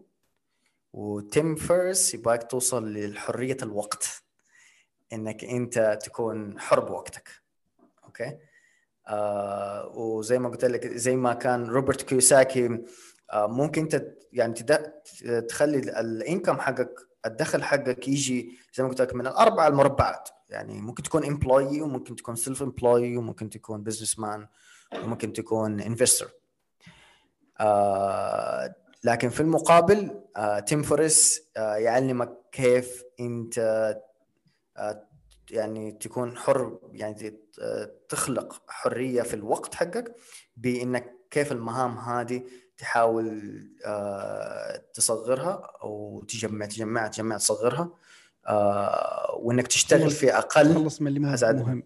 وتيم فيرس يباك توصل لحريه الوقت إنك أنت تكون حر بوقتك. okay؟ آه وزي ما قلت لك زي ما كان روبرت كيوساكي آه ممكن أنت يعني تخلي ال income حقك الدخل حقك يجي زي ما قلت لك من الاربعه المربعات. يعني ممكن تكون employee وممكن تكون self employed وممكن تكون businessman وممكن تكون investor آه لكن في المقابل آه تيم فيرس آه يعلمك كيف انت آه يعني تكون حر يعني تخلق حرية في الوقت حقك بإنك كيف المهام هذه تحاول تصغرها أو تجمع تجمع تجمع تصغرها وإنك تشتغل في أقل تخلص من اللي مهم.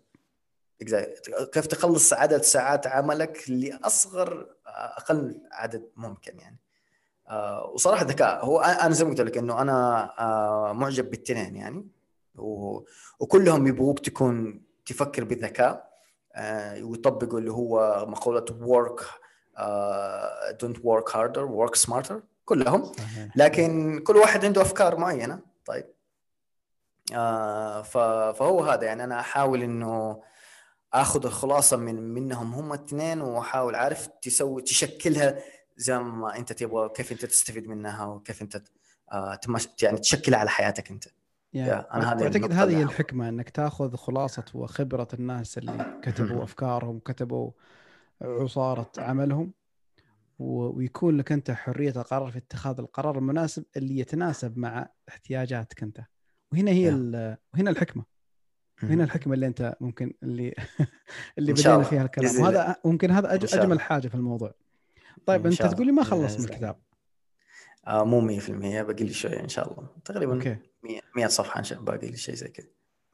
كيف تخلص عدد ساعات عملك لأصغر أقل عدد ممكن يعني. آه، وصراحة ذكاء. هو أنا زي ما قلت لك إنه أنا معجب بالتنين يعني. وكلهم يبغوك تكون تفكر بذكاء آه، ويطبقوا اللي هو مقولة work don't work harder work smarter كلهم. لكن كل واحد عنده أفكار معينة. طيب. آه فهو هذا يعني. أنا أحاول إنه آخذ الخلاصة من منهم هم الاثنين وأحاول عارف تسوي تشكلها زي ما أنت تبغى كيف أنت تستفيد منها وكيف أنت آه يعني تشكلها على حياتك أنت. يعني أنا هذه أعتقد هذه هي الحكمة إنك تأخذ خلاصة وخبرة الناس اللي كتبوا أفكارهم كتبوا عصارة عملهم ويكون لك أنت حرية القرار في اتخاذ القرار المناسب اللي يتناسب مع احتياجاتك أنت. وهنا هي وهنا الحكمة. هنا الحكمة اللي أنت ممكن اللي *laughs* اللي بدينا فيها الكلام. وهذا ممكن هذا أجمل حاجة في الموضوع. طيب أنت تقول لي ما خلص من الكتاب؟ آه مو 100% باقي لي شوية إن شاء الله. تقريبا okay. 100 صفحة إن شاء الله باقي لي شيء زي كذا.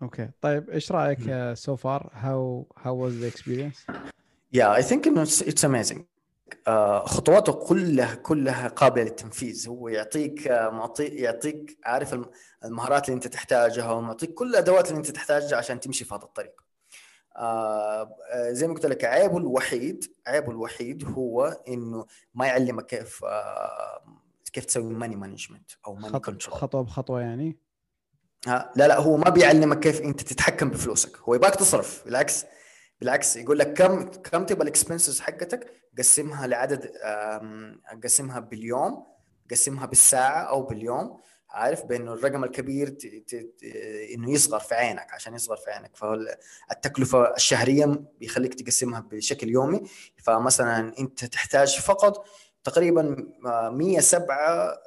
okay. طيب إيش رأيك so far how how was the experience yeah I think انه it's amazing خطواته كلها كلها قابلة للتنفيذ. هو يعطيك آه، معطي يعطيك عارف المهارات اللي انت تحتاجها ومعطيك كل الأدوات اللي انت تحتاجها عشان تمشي في هذا الطريق. آه, آه، زي ما قلت لك عيبه الوحيد عيبه الوحيد هو إنه ما يعلمك كيف آه كيف تسوي money management أو money control خطوه بخطوة يعني؟ لا لا هو ما بيعلمك كيف أنت تتحكم بفلوسك. هو يبغاك تصرف بالعكس. بالعكس يقول لك كم كم تبغى ال expenses حقتك قسمها لعدد قسمها باليوم قسمها بالساعة أو باليوم عارف؟ بأنه الرقم الكبير ت... ت... ت... إنه يصغر في عينك عشان يصغر في عينك. فالتكلفة الشهرية بيخليك تقسمها بشكل يومي. فمثلا أنت تحتاج فقط تقريبا 107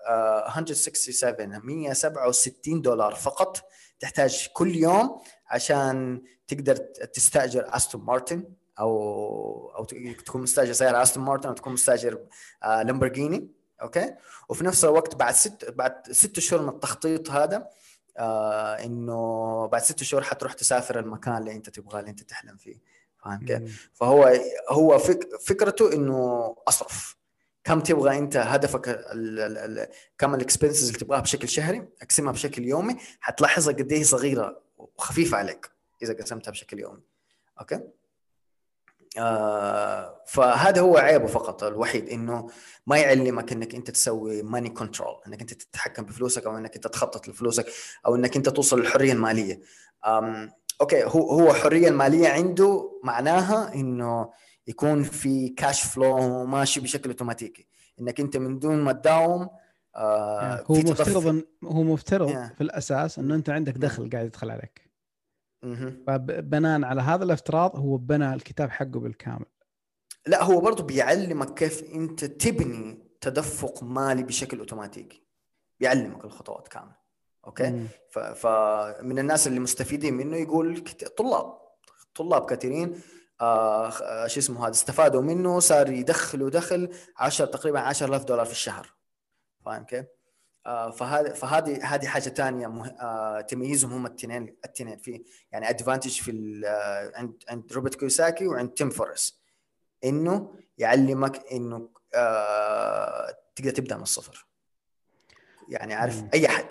167 167 دولار فقط تحتاج كل يوم عشان تقدر تستأجر أستون مارتن أو أو تكون مستأجر سيارة أستون مارتن أو تكون مستأجر لامبورجيني okay؟ وفي نفس الوقت بعد ست بعد ست شهور من التخطيط هذا آه إنه بعد ست شهور حتروح تسافر المكان اللي أنت تبغاه اللي أنت تحلم فيه. فاهم كيف؟ فهو هو فك فكرته إنه أصرف. كم تبغى أنت هدفك ال ال ال كم ال expenses اللي تبغاها بشكل شهري اقسمها بشكل يومي حتلاحظها قد إيه صغيرة وخفيفة عليك إذا قسمتها بشكل يومي. okay؟ آه فهذا هو عيبه فقط الوحيد إنه ما يعلمك إنك أنت تسوي money control إنك أنت تتحكم بفلوسك أو إنك أنت تخطط لفلوسك أو إنك أنت توصل للحريه الماليه okay هو هو حرية الماليه عنده معناها إنه يكون في cash flow ماشي بشكل اوتوماتيكي إنك أنت من دون ما تداوم آه هو مفترض هو مفترض yeah. في الأساس إنه أنت عندك دخل قاعد يدخل عليك. فبناء على هذا الافتراض هو بنى الكتاب حقه بالكامل. لا هو برضه بيعلمك كيف أنت تبني تدفق مالي بشكل اوتوماتيكي بيعلمك الخطوات كاملة. okay؟ فمن الناس اللي مستفيدين منه يقول طلاب. طلاب كثيرين آه شو اسمه هذا استفادوا منه صار يدخلوا دخل 10 تقريبا 10000 دولار في الشهر. فاهم كيف؟ آه فهذه فهذه هذه حاجة ثانية مه... آه تميزهم هم الاثنين الاثنين في يعني advantage في آه عند عند روبرت كيوساكي وعند تيم فيرس إنه يعلمك إنه آه تقدر تبدأ من الصفر. يعني عارف أي أحد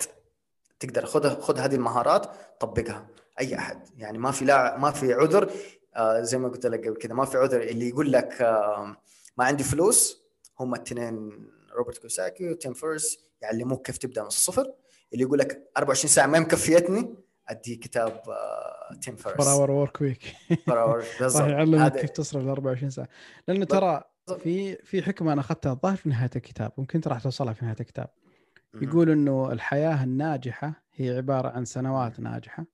تقدر خذ خذ هذه المهارات طبقها. أي أحد. يعني ما في لا ما في عذر آه زي ما قلت لك قبل كذا ما في عذر. اللي يقول لك آه ما عندي فلوس هم الاثنين روبرت كيوساكي وتيم فيرس يعلموك كيف تبدأ من الصفر. اللي يقول لك 24 ساعة ما مكفيتني ادي كتاب تيم فيرس فور اور ورك ويك فور اور بالضبط. يعلمك كيف تصرف ال 24 ساعة. لأنه ترى في في حكمة أنا أخذتها الظاهر في نهاية الكتاب ممكن أنت راح توصلها في نهاية الكتاب. يقول إنه الحياة الناجحة هي عبارة عن سنوات ناجحة.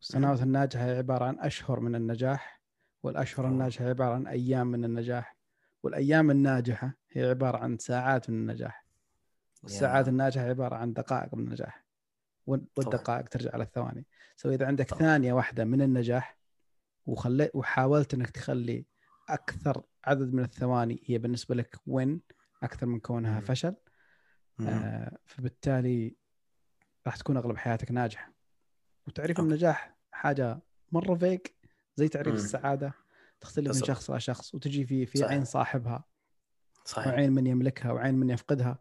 السنوات الناجحه هي عبارة عن أشهر من النجاح والأشهر الناجحة هي عبارة عن أيام من النجاح والأيام الناجحة هي عبارة عن ساعات من النجاح. والساعات الناجحة عبارة عن دقائق من النجاح والدقائق ترجع على الثواني سو إذا عندك طبعا. ثانية واحدة من النجاح وخليت وحاولت إنك تخلي أكثر عدد من الثواني هي بالنسبة لك وين؟ أكثر من كونها فشل. آه فبالتالي راح تكون أغلب حياتك ناجحة. وتعريف. النجاح حاجة مرة فيك زي تعريف مم. السعادة تختلف من شخص إلى شخص وتجي في في صحيح. عين صاحبها صحيح وعين من يملكها وعين من يفقدها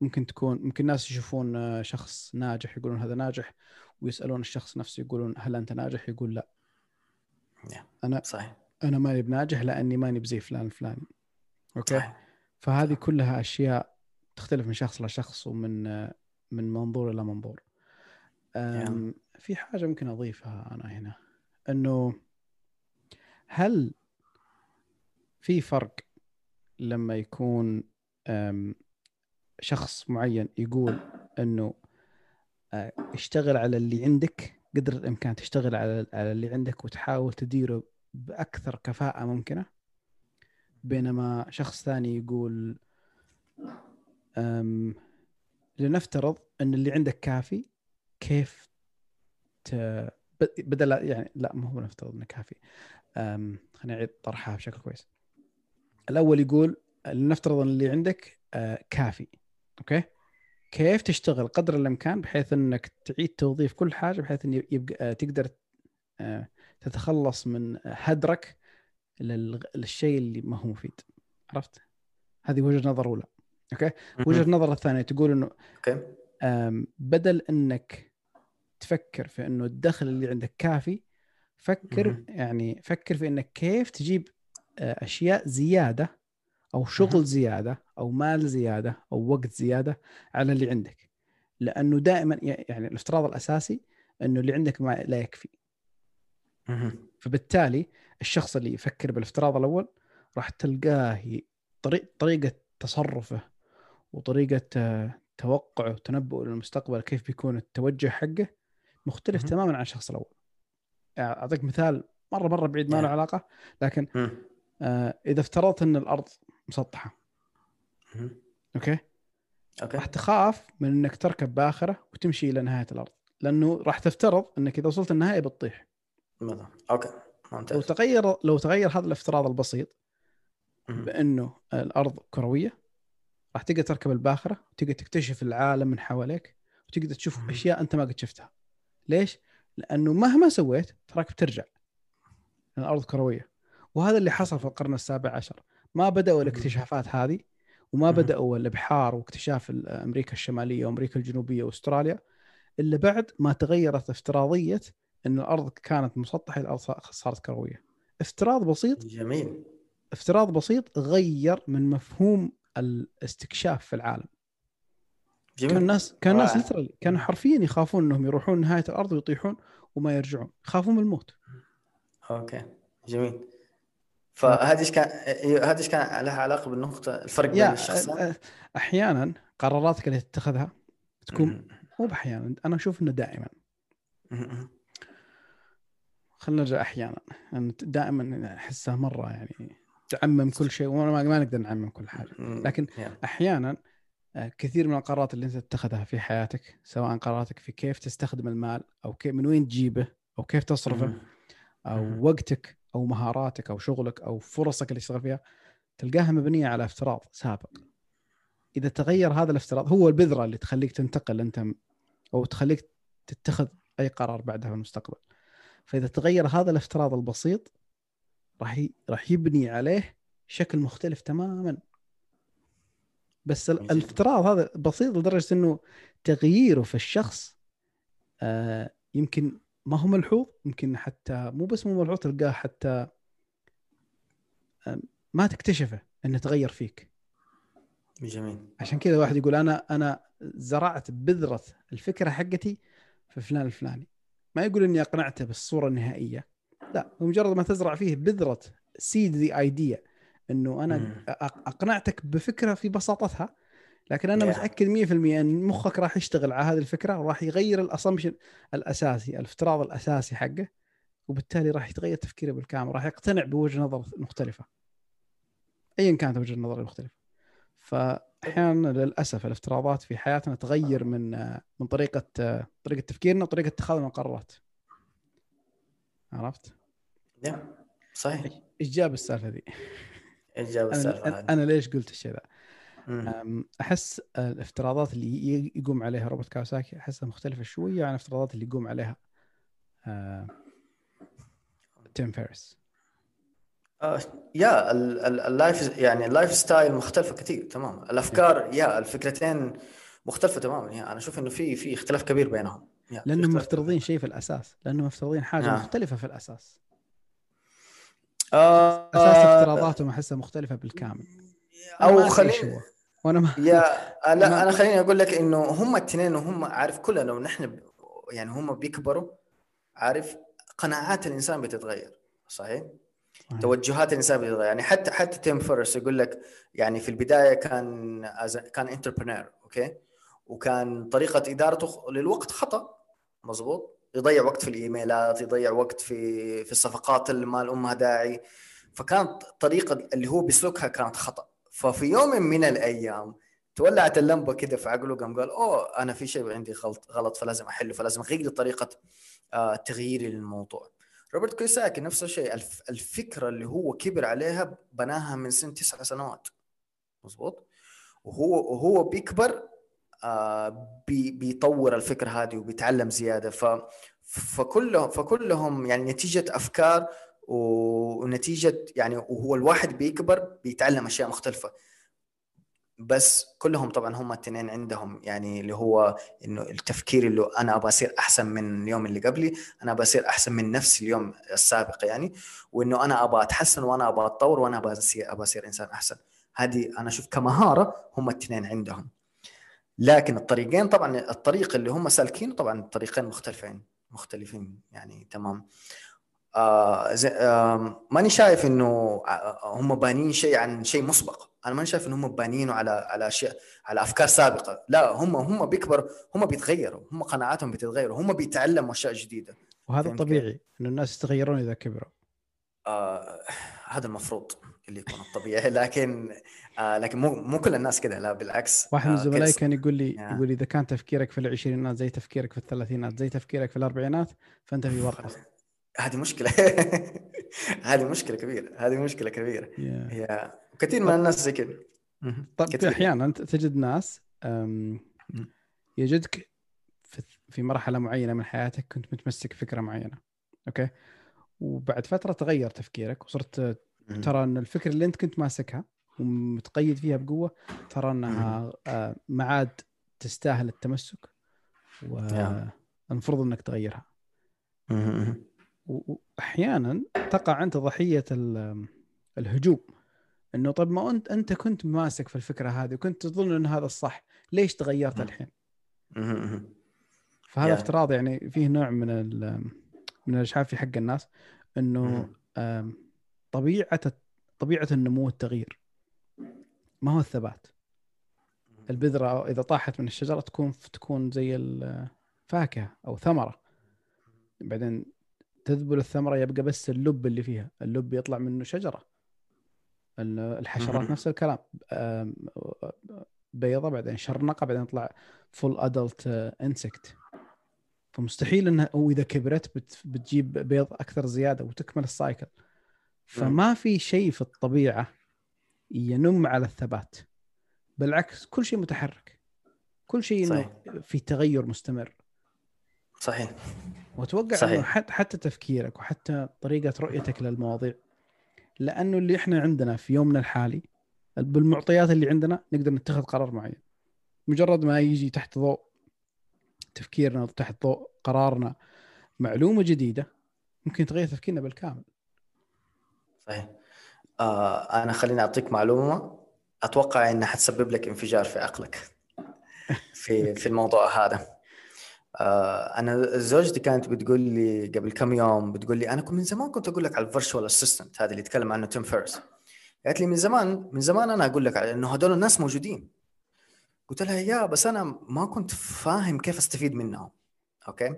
ممكن تكون ممكن الناس يشوفون آه، شخص ناجح يقولون هذا ناجح ويسألون الشخص نفسه يقولون هل أنت ناجح؟ يقول لا. أنا صحيح أنا ماني بناجح لأني ماني بزي فلان الفلاني. أوكي؟ صحيح. فهذه كلها أشياء تختلف من شخص لشخص ومن آه، من منظور إلى منظور. في حاجة ممكن أضيفها أنا هنا إنه هل في فرق لما يكون شخص معين يقول إنه آه، اشتغل على اللي عندك قدر الإمكان تشتغل على على اللي عندك وتحاول تديره بأكثر كفاءة ممكنة بينما شخص ثاني يقول لنفترض إن اللي عندك كافي كيف. بدل يعني لا ما هو نفترض إنه كافي. خليني أعيد طرحها بشكل كويس. الأول يقول لنفترض إن اللي عندك آه، كافي okay؟ كيف تشتغل قدر الإمكان بحيث إنك تعيد توظيف كل حاجة بحيث إن يبقى آه، تقدر آه، تتخلص من هدرك للشيء اللي ما هو مفيد. عرفت؟ هذه وجهة نظر أولى okay؟ وجهة النظر الثانية تقول إنه okay. بدل إنك تفكر في إنه الدخل اللي عندك كافي فكر يعني فكر في إنك كيف تجيب آه، أشياء زيادة أو شغل زيادة أو مال زيادة أو وقت زيادة على اللي عندك. لأنه دائما يعني الافتراض الأساسي إنه اللي عندك ما لا يكفي. فبالتالي الشخص اللي يفكر بالافتراض الأول راح تلقاه طريق طريقة تصرفه وطريقة آه، توقعه وتنبؤه للمستقبل كيف بيكون التوجه حقه مختلف مم. تماما عن الشخص الأول. يعني أعطيك مثال مرة مرة بعيد ما له علاقة لكن آه إذا افترضت إن الأرض مسطحة. okay؟ okay. راح تخاف من إنك تركب باخرة وتمشي إلى نهاية الأرض لأنه راح تفترض إنك إذا وصلت النهاية بتطيح. مثلا okay. ممتاز. لو تغير لو تغير هذا الافتراض البسيط بإنه الأرض كروية راح تقدر تركب الباخرة وتقدر تكتشف العالم من حواليك وتقدر تشوف أشياء أنت ما قد شفتها. ليش؟ لأنه مهما سويت تراك بترجع. الأرض كروية. وهذا اللي حصل في القرن السابع عشر. ما بدأوا الاكتشافات هذه وما بدأوا الإبحار واكتشاف أمريكا الشمالية وأمريكا الجنوبية وأستراليا إلا بعد ما تغيرت افتراضية إن الأرض كانت مسطحة الأرض صارت كروية. افتراض بسيط جميل. افتراض بسيط غير من مفهوم الاستكشاف في العالم. جميل. كان الناس كان الناس ليترالي كانوا حرفيا يخافون إنهم يروحون نهاية الأرض ويطيحون وما يرجعون. يخافون من الموت. أوكي. جميل. فهذه إيش كان هذه إيش كان لها علاقة بالنقطه الفرق بين الشخصين أحيانا قراراتك اللي تتخذها تكون مو باحيانا أنا أشوف إنه دائما. خلينا نرجع أحيانا. أنا دائما أحسها مرة يعني تعمم كل شيء وما ما نقدر نعمم كل حاجة. لكن أحيانا كثير من القرارات اللي انت تتخذها في حياتك سواء قراراتك في كيف تستخدم المال أو كيف من وين تجيبه أو كيف تصرفه أو وقتك أو مهاراتك أو شغلك أو فرصك اللي تشتغل فيها تلقاها مبنية على افتراض سابق. إذا تغير هذا الافتراض هو البذرة اللي تخليك تنتقل أنت أو تخليك تتخذ أي قرار بعدها في المستقبل. فإذا تغير هذا الافتراض البسيط راح راح يبني عليه شكل مختلف تماما. بس الافتراض هذا بسيط لدرجة إنه تغييره في الشخص آه يمكن ما هو ملحوظ يمكن حتى مو بس مو ملحوظ تلقاه حتى آه ما تكتشفه إنه تغير فيك. جميل. عشان كذا واحد يقول أنا أنا زرعت بذرة الفكرة حقتي في فلان الفلاني. ما يقول إني أقنعته بالصورة النهائية. لا بمجرد ما تزرع فيه بذرة seed the idea إنه أنا مم. أقنعتك بفكرة في بساطتها لكن أنا yeah. متأكد 100% إن مخك راح يشتغل على هذه الفكرة وراح يغير ال assumption الأساسي الافتراض الأساسي حقه وبالتالي راح يتغير تفكيره بالكامل راح يقتنع بوجهة نظر مختلفة ايا كانت وجهة النظر المختلفه فاحيانا للأسف الافتراضات في حياتنا تغير من من طريقة طريقة تفكيرنا وطريقة اتخاذنا القرارات عرفت؟ نعم صحيح إيش جاب السالفة ذي؟ إيش جاب السالفة أنا, أنا ليش قلت الشيء ذا؟ أحس الافتراضات اللي يقوم عليها روبرت كيوساكي أحسها مختلفة شوية عن الافتراضات اللي يقوم عليها آه... تيم فيرس آه yeah ال life يعني ال lifestyle مختلفة كثير تمام الأفكار yeah الفكرتين مختلفة تماما يعني أنا أشوف إنه في في اختلاف كبير بينهم لأنهم مفترضين شيء في الأساس لأنهم مفترضين حاجة آه. مختلفة في الأساس. آه أساس افتراضاتهم أحسها مختلفة بالكامل. أو خليني وأنا ما يا *laughs* لا أنا خليني أقول لك إنه هم الاثنين وهم عارف كلنا ونحن ب... يعني هم بيكبروا عارف قناعات الإنسان بتتغير صحيح؟ صحيح. توجهات الإنسان بتتغير. يعني حتى حتى تيم فيرس يقول لك يعني في البداية كان كان entrepreneur okay وكان طريقة إدارته للوقت خطأ مظبوط؟ يضيع وقت في الإيميلات يضيع وقت في في الصفقات اللي ما لها داعي. فكانت الطريقة اللي هو بيسلكها كانت خطأ. ففي يوم من الأيام تولعت اللمبة كده في عقله قام قال أوه أنا في شيء عندي غلط غلط فلازم أحله فلازم أغير طريقة آه تغييري للموضوع روبرت كيوساكي نفس الشيء الفكرة اللي هو كبر عليها بناها من سن تسع سنوات. مظبوط؟ وهو وهو بيكبر بي بيطور الفكرة هذه وبيتعلم زيادة. ف فكلهم فكلهم يعني نتيجة أفكار ونتيجة يعني وهو الواحد بيكبر بيتعلم أشياء مختلفة. بس كلهم طبعا هم الاثنين عندهم يعني اللي هو إنه التفكير اللي أنا أبغى أصير أحسن من اليوم اللي قبلي أنا أبغى أصير أحسن من نفسي اليوم السابق يعني وإنه أنا أبغى أتحسن وأنا أبغى أتطور وأنا أبغى اصير أبغى أصير إنسان أحسن. هذه أنا أشوف كمهارة هم الاثنين عندهم. لكن الطريقين طبعا الطريق اللي هم سالكينه طبعا الطريقين مختلفين مختلفين يعني تمام. آه آه ماني شايف إنه هم بانين شيء عن شيء مسبق. أنا ماني شايف إنه هم بانينه على على أشياء على أفكار سابقة. لا هم هم بيكبروا هم بيتغيروا هم قناعاتهم بتتغير هم بيتعلموا أشياء جديدة. وهذا طبيعي إنه الناس يتغيرون إذا كبروا. آه هذا المفروض. اللي يكون الطبيعي. *laughs* لكن آه لكن مو مو كل الناس كذا لا بالعكس. واحد من آه زملائي كان يقول لي يقول إذا كان تفكيرك في العشرينات زي تفكيرك في الثلاثينات زي تفكيرك في الأربعينات فأنت في ورطه *laughs* هذه مشكلة. *laughs* هذه مشكلة كبيرة. هذه مشكلة كبيرة. yeah. هي كثير من الناس زي كذا. طب أحيانا تجد ناس يجدك في مرحلة معينة من حياتك كنت متمسك فكره معينة. أوكي؟ وبعد فترة تغير تفكيرك وصرت ترى أن الفكرة اللي أنت كنت ماسكها ومتقيد فيها بقوة ترى أنها آه، ما عاد تستاهل التمسك والمفروض أنك تغيرها. وأحيانا تقع انت ضحية الهجوم. إنه طيب ما أنت أنت كنت ماسك في الفكرة هذه وكنت تظن إن هذا الصح ليش تغيرت الحين؟ فهذا افتراض يعني فيه نوع من من الإشعاف في حق الناس. إنه طبيعة طبيعة النمو والتغيير. ما هو الثبات. البذرة إذا طاحت من الشجرة تكون تكون زي الفاكهه أو ثمرة. بعدين تذبل الثمرة يبقى بس اللب اللي فيها. اللب يطلع منه شجرة. الحشرات نفس الكلام. بيضة بعدين شرنقة بعدين يطلع full adult insect فمستحيل إنها وإذا كبرت بتجيب بيض أكثر زيادة وتكمل ال cycle فما في شيء في الطبيعة ينم على الثبات بالعكس كل شيء متحرك كل شيء صحيح. في تغير مستمر. صحيح. وأتوقع صحيح. إنه حتى حتى تفكيرك وحتى طريقة رؤيتك للمواضيع. لأنه اللي إحنا عندنا في يومنا الحالي بالمعطيات اللي عندنا نقدر نتخذ قرار معين. مجرد ما يجي تحت ضوء تفكيرنا تحت ضوء قرارنا معلومة جديدة ممكن تغير تفكيرنا بالكامل. صحيح. آه أنا خليني أعطيك معلومة. أتوقع إنها حتسبب لك انفجار في عقلك *laughs* في في الموضوع هذا. آه أنا زوجتي كانت بتقول لي قبل كم يوم بتقول لي أنا كنت من زمان كنت أقول لك على ال virtual assistant هذا اللي يتكلم عنه تيم فيريس. قالت لي من زمان من زمان أنا أقول لك على إنه هذول الناس موجودين. قلت لها yeah بس أنا ما كنت فاهم كيف أستفيد منهم. okay؟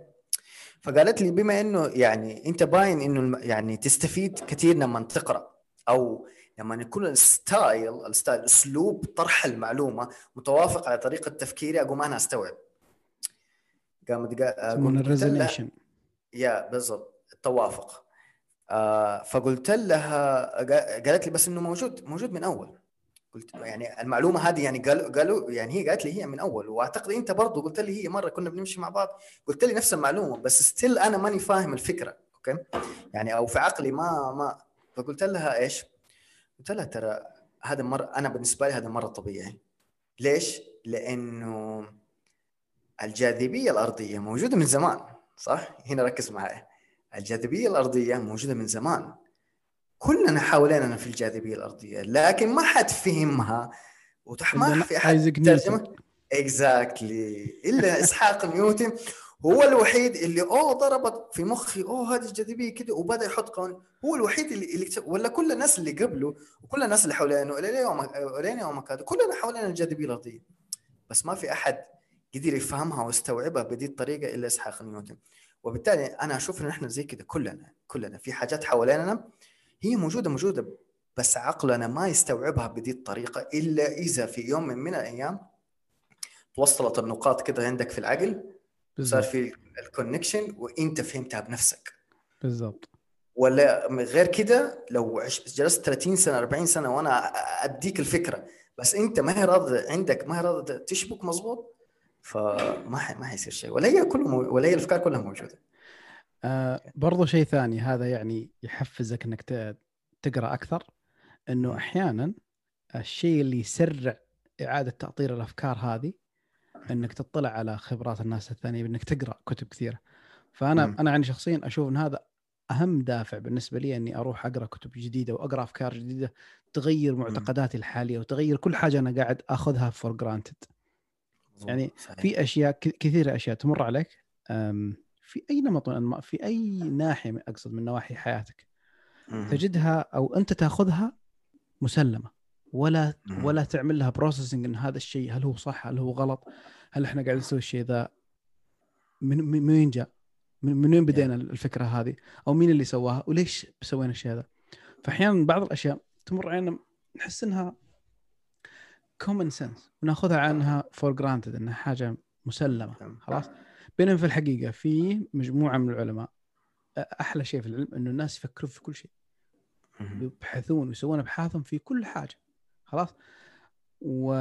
فقالت لي بما إنه يعني أنت باين إنه يعني تستفيد كثير لما تقرأ أو لما يكون ال style ال style أسلوب طرح المعلومة متوافق على طريقة تفكيري أقوم أنا أستوعب. قامت قالت ال resonation yeah بالضبط التوافق. آه فقلت لها قالت لي بس إنه موجود موجود من أول. قلت يعني المعلومة هذه يعني قالوا قالوا يعني هي قالت لي هي من أول وأعتقد أنت برضه قلت لي هي مرة كنا بنمشي مع بعض قلت لي نفس المعلومة بس still أنا ماني فاهم الفكرة okay يعني أو في عقلي ما ما فقلت لها إيش؟ قلت لها ترى هذا مره أنا بالنسبة لي هذا مرة طبيعي ليش؟ لأنه الجاذبية الأرضية موجودة من زمان صح؟ هنا ركز معي الجاذبية الأرضية موجودة من زمان كلنا حوالينا في الجاذبية الأرضية لكن ما حد فهمها. وما في احد ترجمه اكزاكتلي إلا إسحاق نيوتن هو الوحيد اللي أوه ضربت في مخي. أوه هذه الجاذبية كده. وبدأ يحط قانون هو الوحيد اللي, اللي ولا كل الناس اللي قبله وكل الناس اللي حوالينه إلى يومك إلى يومك هذا كلنا حوالينا الجاذبية الأرضية. بس ما في أحد قدر يفهمها ويستوعبها بهذه الطريقة إلا إسحاق نيوتن. وبالتالي أنا أشوف إن إحنا زي كده كلنا كلنا في حاجات حوالينا هي موجودة موجودة بس عقلنا ما يستوعبها بهذه الطريقة إلا إذا في يوم من, من الأيام توصلت النقاط كده عندك في العقل صار في الكونكشن وإنت فهمتها بنفسك. بالضبط. ولا غير كده لو جلست 30 سنة 40 سنة وأنا أديك الفكرة بس إنت ما هي راضي عندك ما هي راضي تشبك مظبوط فما ما حيصير شيء. ولا هي كله مو... ولا هي الأفكار كلها موجودة. آه برضو شيء ثاني هذا يعني يحفزك إنك تقرأ أكثر إنه أحيانا الشيء اللي يسرع إعادة تأطير الأفكار هذه إنك تطلع على خبرات الناس الثانية بإنك تقرأ كتب كثيرة. فأنا م. أنا عندي شخصيا أشوف إن هذا أهم دافع بالنسبة لي إني أروح أقرأ كتب جديدة وأقرأ أفكار جديدة تغير معتقداتي الحالية وتغير كل حاجة أنا قاعد آخذها for granted يعني صحيح. في أشياء كثيرة أشياء تمر عليك في أي نمط من في أي ناحية أقصد من نواحي حياتك تجدها أو أنت تأخذها مسلمة ولا ولا تعمل لها processing إن هذا الشيء هل هو صح هل هو غلط هل إحنا قاعدين نسوي الشيء ذا من من وين جاء؟ من وين بدينا الفكرة هذه؟ أو مين اللي سواها؟ وليش سوينا الشيء هذا؟ فاحيانا بعض الأشياء تمر علينا نحس إنها common sense وناخذها عنها for granted إنها حاجة مسلمة خلاص؟ بينما في الحقيقة في مجموعة من العلماء أحلى شيء في العلم إنه الناس يفكرون في كل شيء. يبحثون ويسوون أبحاثهم في كل حاجة. خلاص؟ و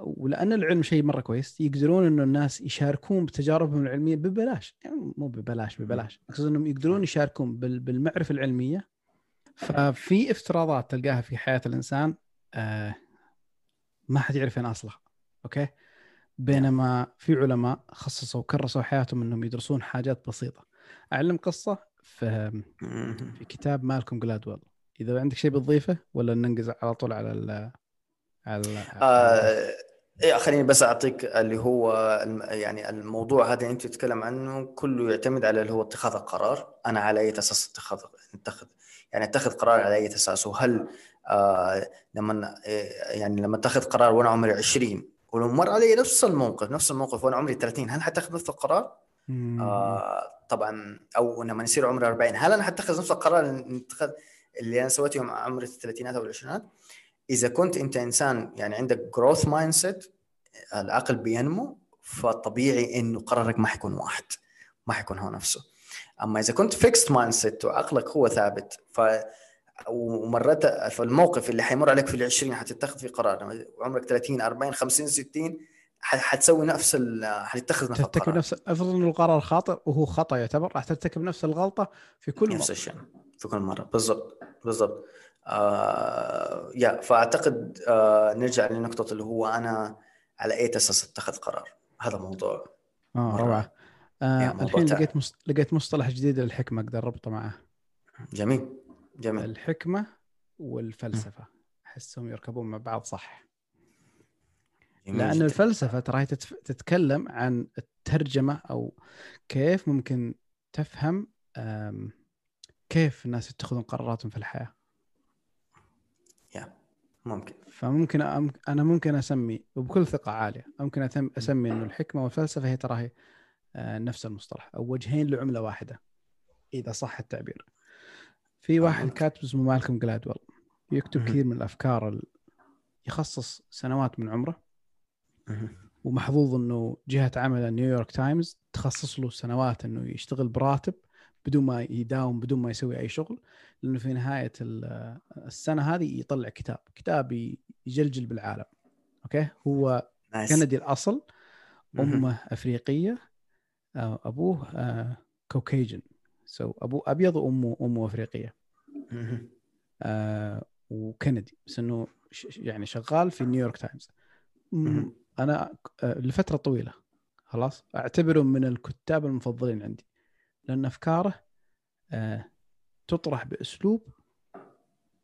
ولأن العلم شيء مرة كويس يقدرون إنه الناس يشاركون بتجاربهم العلمية ببلاش. يعني مو ببلاش ببلاش. أقصد إنهم يقدرون يشاركون بالمعرفة العلمية. ففي افتراضات تلقاها في حياة الإنسان آه ما حد يعرف وين أصلها. أوكي؟ بينما في علماء خصصوا وكرسوا حياتهم إنهم يدرسون حاجات بسيطة. أعلم قصة في في كتاب مالكم جلادويل. إذا عندك شيء بتضيفه ولا ننقز على طول على ال على آه إيه خليني بس أعطيك اللي هو يعني الموضوع هذا أنت تتكلم عنه كله يعتمد على اللي هو اتخاذ القرار. أنا على أي أساس اتخذ اتخذ يعني أتخذ قرار على أي أساس؟ وهل آه لما يعني لما أتخذ قرار وأنا عمري 20 ولو مر علي نفس الموقف نفس الموقف وأنا عمري 30 هل حتأخذ نفس القرار؟ آه طبعا أو لما يصير عمري 40 هل أنا حتخذ نفس القرار اللي أنا سويته يوم عمري الثلاثينات أو العشرينات؟ إذا كنت أنت إنسان يعني عندك growth mindset العقل بينمو فطبيعي إنه قرارك ما حيكون واحد ما حيكون هو نفسه أما إذا كنت fixed mindset وعقلك هو ثابت ف ومرات في الموقف اللي حيمر عليك في العشرين حتتخذ فيه قرار. عمرك 30 40 50 60 حتسوي نفس حتتخذ نفس ترتكب نفس افرض انه القرار خاطئ وهو خطأ يعتبر. راح ترتكب نفس الغلطة في كل نفس الشيء في كل مرة. بالضبط بالضبط. آه يا فأعتقد آه نرجع لنقطة اللي هو أنا على أي أساس أتخذ قرار؟ هذا موضوع آه روعة. آه الحين. لقيت مصطلح جديد للحكمة أقدر أربطه معه. جميل. جميل الحكمة والفلسفة أحسهم يركبون مع بعض صح لأن جدا. الفلسفة ترى. تتكلم عن الترجمة أو كيف ممكن تفهم. كيف الناس يتخذون قراراتهم في الحياة يا ممكن فممكن. أنا ممكن أسمي وبكل ثقة عالية ممكن أسمي إنه الحكمة والفلسفة هي ترى هي آه، نفس المصطلح أو وجهين لعملة واحدة إذا صح التعبير في واحد كاتب اسمه مالكم جلادويل يكتب كثير من الأفكار ال... يخصص سنوات من عمره. ومحظوظ إنه جهة عمل نيويورك تايمز تخصص له سنوات إنه يشتغل براتب بدون ما يداوم بدون ما يسوي أي شغل. لأنه في نهاية السنة هذه يطلع كتاب كتاب يجلجل بالعالم. okay؟ هو nice. كندي الأصل. أمه أفريقية. آه، أبوه Caucasian so ابوه أبيض وأمه امه أفريقية. آه وكندي. بس إنه يعني شغال في نيويورك تايمز. أنا آه لفترة طويلة. خلاص؟ اعتبره من الكتاب المفضلين عندي. لأن أفكاره آه تطرح بأسلوب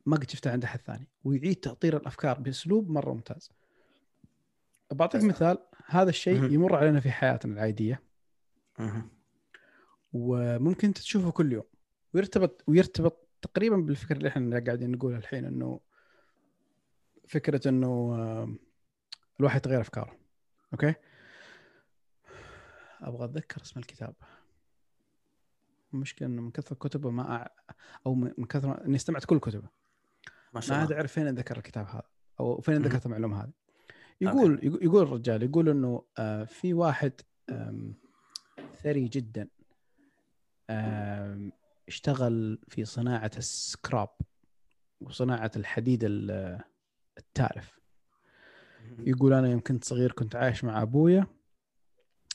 ما قد شفته عند أحد ثاني. ويعيد تأطير الأفكار بأسلوب مرة ممتاز. بعطيك مثال. هذا الشيء يمر علينا في حياتنا العادية. وممكن تشوفه كل يوم. ويرتبط ويرتبط تقريبا بالفكرة اللي إحنا قاعدين نقولها الحين إنه فكرة إنه الواحد يتغير أفكاره. أوكي؟ أبغى أتذكر اسم الكتاب. المشكلة إنه من كثر كتبه ما أع... أو من كثر إني استمعت كل كتبه. ما شاء الله. ما اعرف فين ذكر الكتاب هذا أو فين ذكرت المعلومة هذه. يقول okay. يقول الرجال يقول إنه آه، في واحد ثري جدا. اشتغل في صناعة السكراب وصناعة الحديد التالف يقول أنا يوم كنت صغير كنت عايش مع أبويا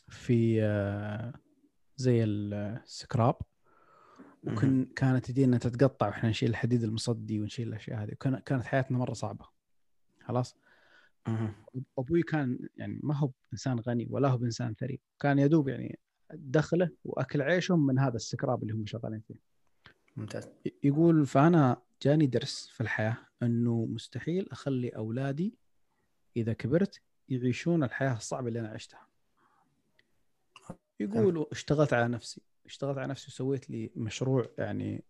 في آه، زي السكراب. وكن كانت يدينا تتقطع وإحنا نشيل الحديد المصدي ونشيل الأشياء هذه. كانت حياتنا مرة صعبة. خلاص؟ أبوي كان يعني ما هو إنسان غني ولا هو بانسان ثري. كان يدوب يعني دخله وأكل عيشهم من هذا السكراب اللي هم شغالين فيه. ممتاز. يقول فأنا جاني درس في الحياة إنه مستحيل أخلي أولادي إذا كبرت يعيشون الحياة الصعبة اللي أنا عشتها. يقول اشتغلت على نفسي اشتغلت على نفسي وسويت لي مشروع يعني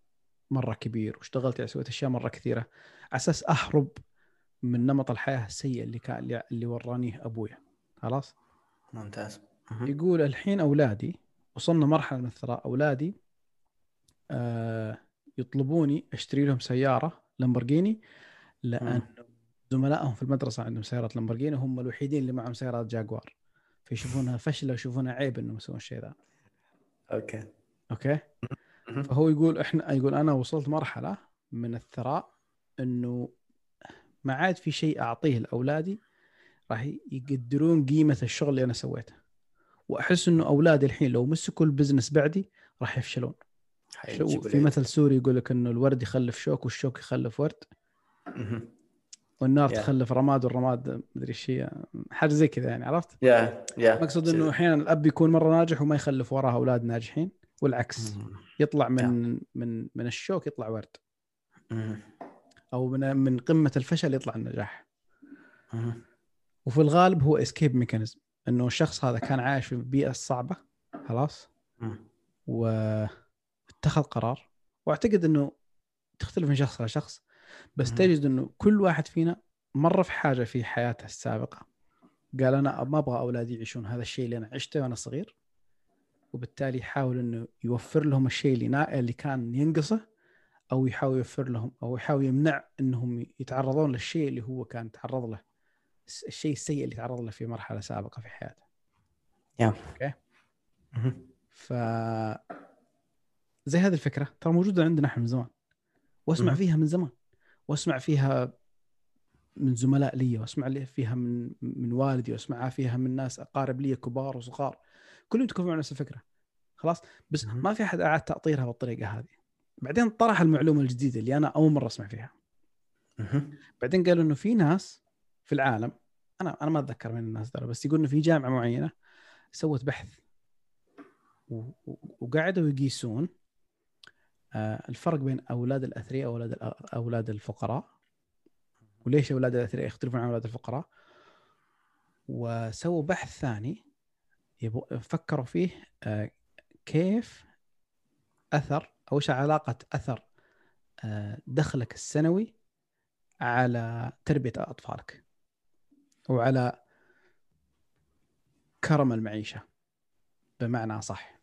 مرة كبير واشتغلت يعني سويت أشياء مرة كثيرة على أساس أهرب من نمط الحياة السيء اللي كان اللي ورانيه ابويا خلاص؟ ممتاز. يقول الحين أولادي وصلنا مرحلة من الثراء أولادي آه يطلبوني أشتري لهم سيارة لامبورجيني لأن زملائهم في المدرسة عندهم سيارات لامبورجيني هم الوحيدين اللي معهم سيارات جاكوار. فيشوفونها فشلة ويشوفونها عيب إنهم يسوون الشيء ذا. okay. okay؟ فهو يقول إحنا يقول أنا وصلت مرحلة من الثراء إنه ما عاد في شيء أعطيه لأولادي راح يقدرون قيمة الشغل اللي أنا سويته. وأحس إنه أولادي الحين لو مسكوا ال business بعدي راح يفشلون. في مثل سوري يقول لك إنه الورد يخلف شوك والشوك يخلف ورد. والنار yeah. تخلف رماد والرماد مدري إيش هي. حاجة زي كذا يعني عرفت؟ yeah yeah. yeah yeah. أقصد إنه أحيانا الأب يكون مرة ناجح وما يخلف وراه أولاد ناجحين والعكس. يطلع من yeah. من من الشوك يطلع ورد. أو من من قمة الفشل يطلع النجاح. وفي الغالب هو escape mechanism إنه الشخص هذا كان عايش في البيئة الصعبة خلاص؟ واتخذ قرار. وأعتقد إنه تختلف من شخص لشخص بس تجد إنه كل واحد فينا مر في حاجة في حياته السابقة. قال أنا ما أبغى أولادي يعيشون هذا الشيء اللي أنا عشته وأنا صغير. وبالتالي يحاول إنه يوفر لهم الشيء اللي اللي كان ينقصه أو يحاول يوفر لهم أو يحاول يمنع إنهم يتعرضون للشيء اللي هو كان تعرض له. الشيء السيء اللي تعرض له في مرحلة سابقة في حياته. يا أوكي. ف زي هذه الفكرة. ترى موجودة عندنا إحنا من زمان. وأسمع فيها من زمان. وأسمع فيها من زملاء لي وأسمع فيها من من والدي واسمعها فيها من ناس أقارب لي كبار وصغار. كلهم يتكلمون نفس الفكرة. خلاص؟ بس ما في أحد أعاد تأطيرها بالطريقة هذه. بعدين طرح المعلومة الجديدة اللي أنا أول مرة أسمع فيها. بعدين قالوا إنه في ناس في العالم أنا أنا ما أتذكر من الناس دول بس يقول انه في جامعة معينة سوت بحث وقعدوا يقيسون آه، الفرق بين أولاد الأثرياء واولاد أولاد الفقراء وليش أولاد الأثرياء يختلفون عن أولاد الفقراء؟ وسووا بحث ثاني فكروا فيه آه، كيف أثر أو إيش علاقة أثر آه، دخلك السنوي على تربية أطفالك. وعلى كرم المعيشة بمعنى صح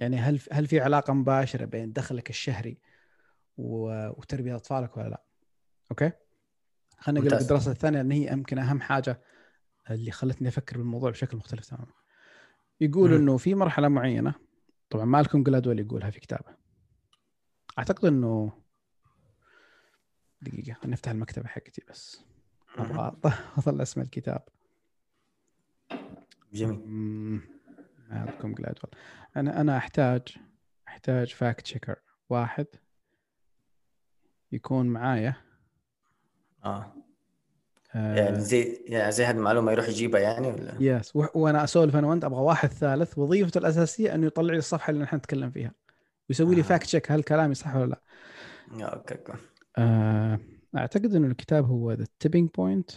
يعني هل هل في علاقة مباشرة بين دخلك الشهري وتربية أطفالك ولا لا؟ أوكي؟ خليني أقول لك الدراسة الثانية إن هي يمكن أهم حاجة اللي خلتني أفكر بالموضوع بشكل مختلف تماما. يقول إنه في مرحلة معينة طبعا مالكم جلادويل يقولها في كتابة. أعتقد إنه دقيقة خليني افتح المكتبة حقتي بس أبغى اطلع *laughs* اسم الكتاب. جميل. مالكم جلادويل أنا أنا احتاج أحتاج فاكت تشيكر واحد يكون معايا. آه. آه. يعني زي يعني زي هذه المعلومة يروح يجيبها يعني ولا؟ yes وأنا أسولف أنا وأنت أبغى واحد ثالث. وظيفته الأساسية أنه يطلع لي الصفحة اللي نحن نتكلم فيها. ويسوي لي آه. fact check هل كلامي صح ولا لا. Okay. آه. أعتقد إنه الكتاب هو The Tipping Point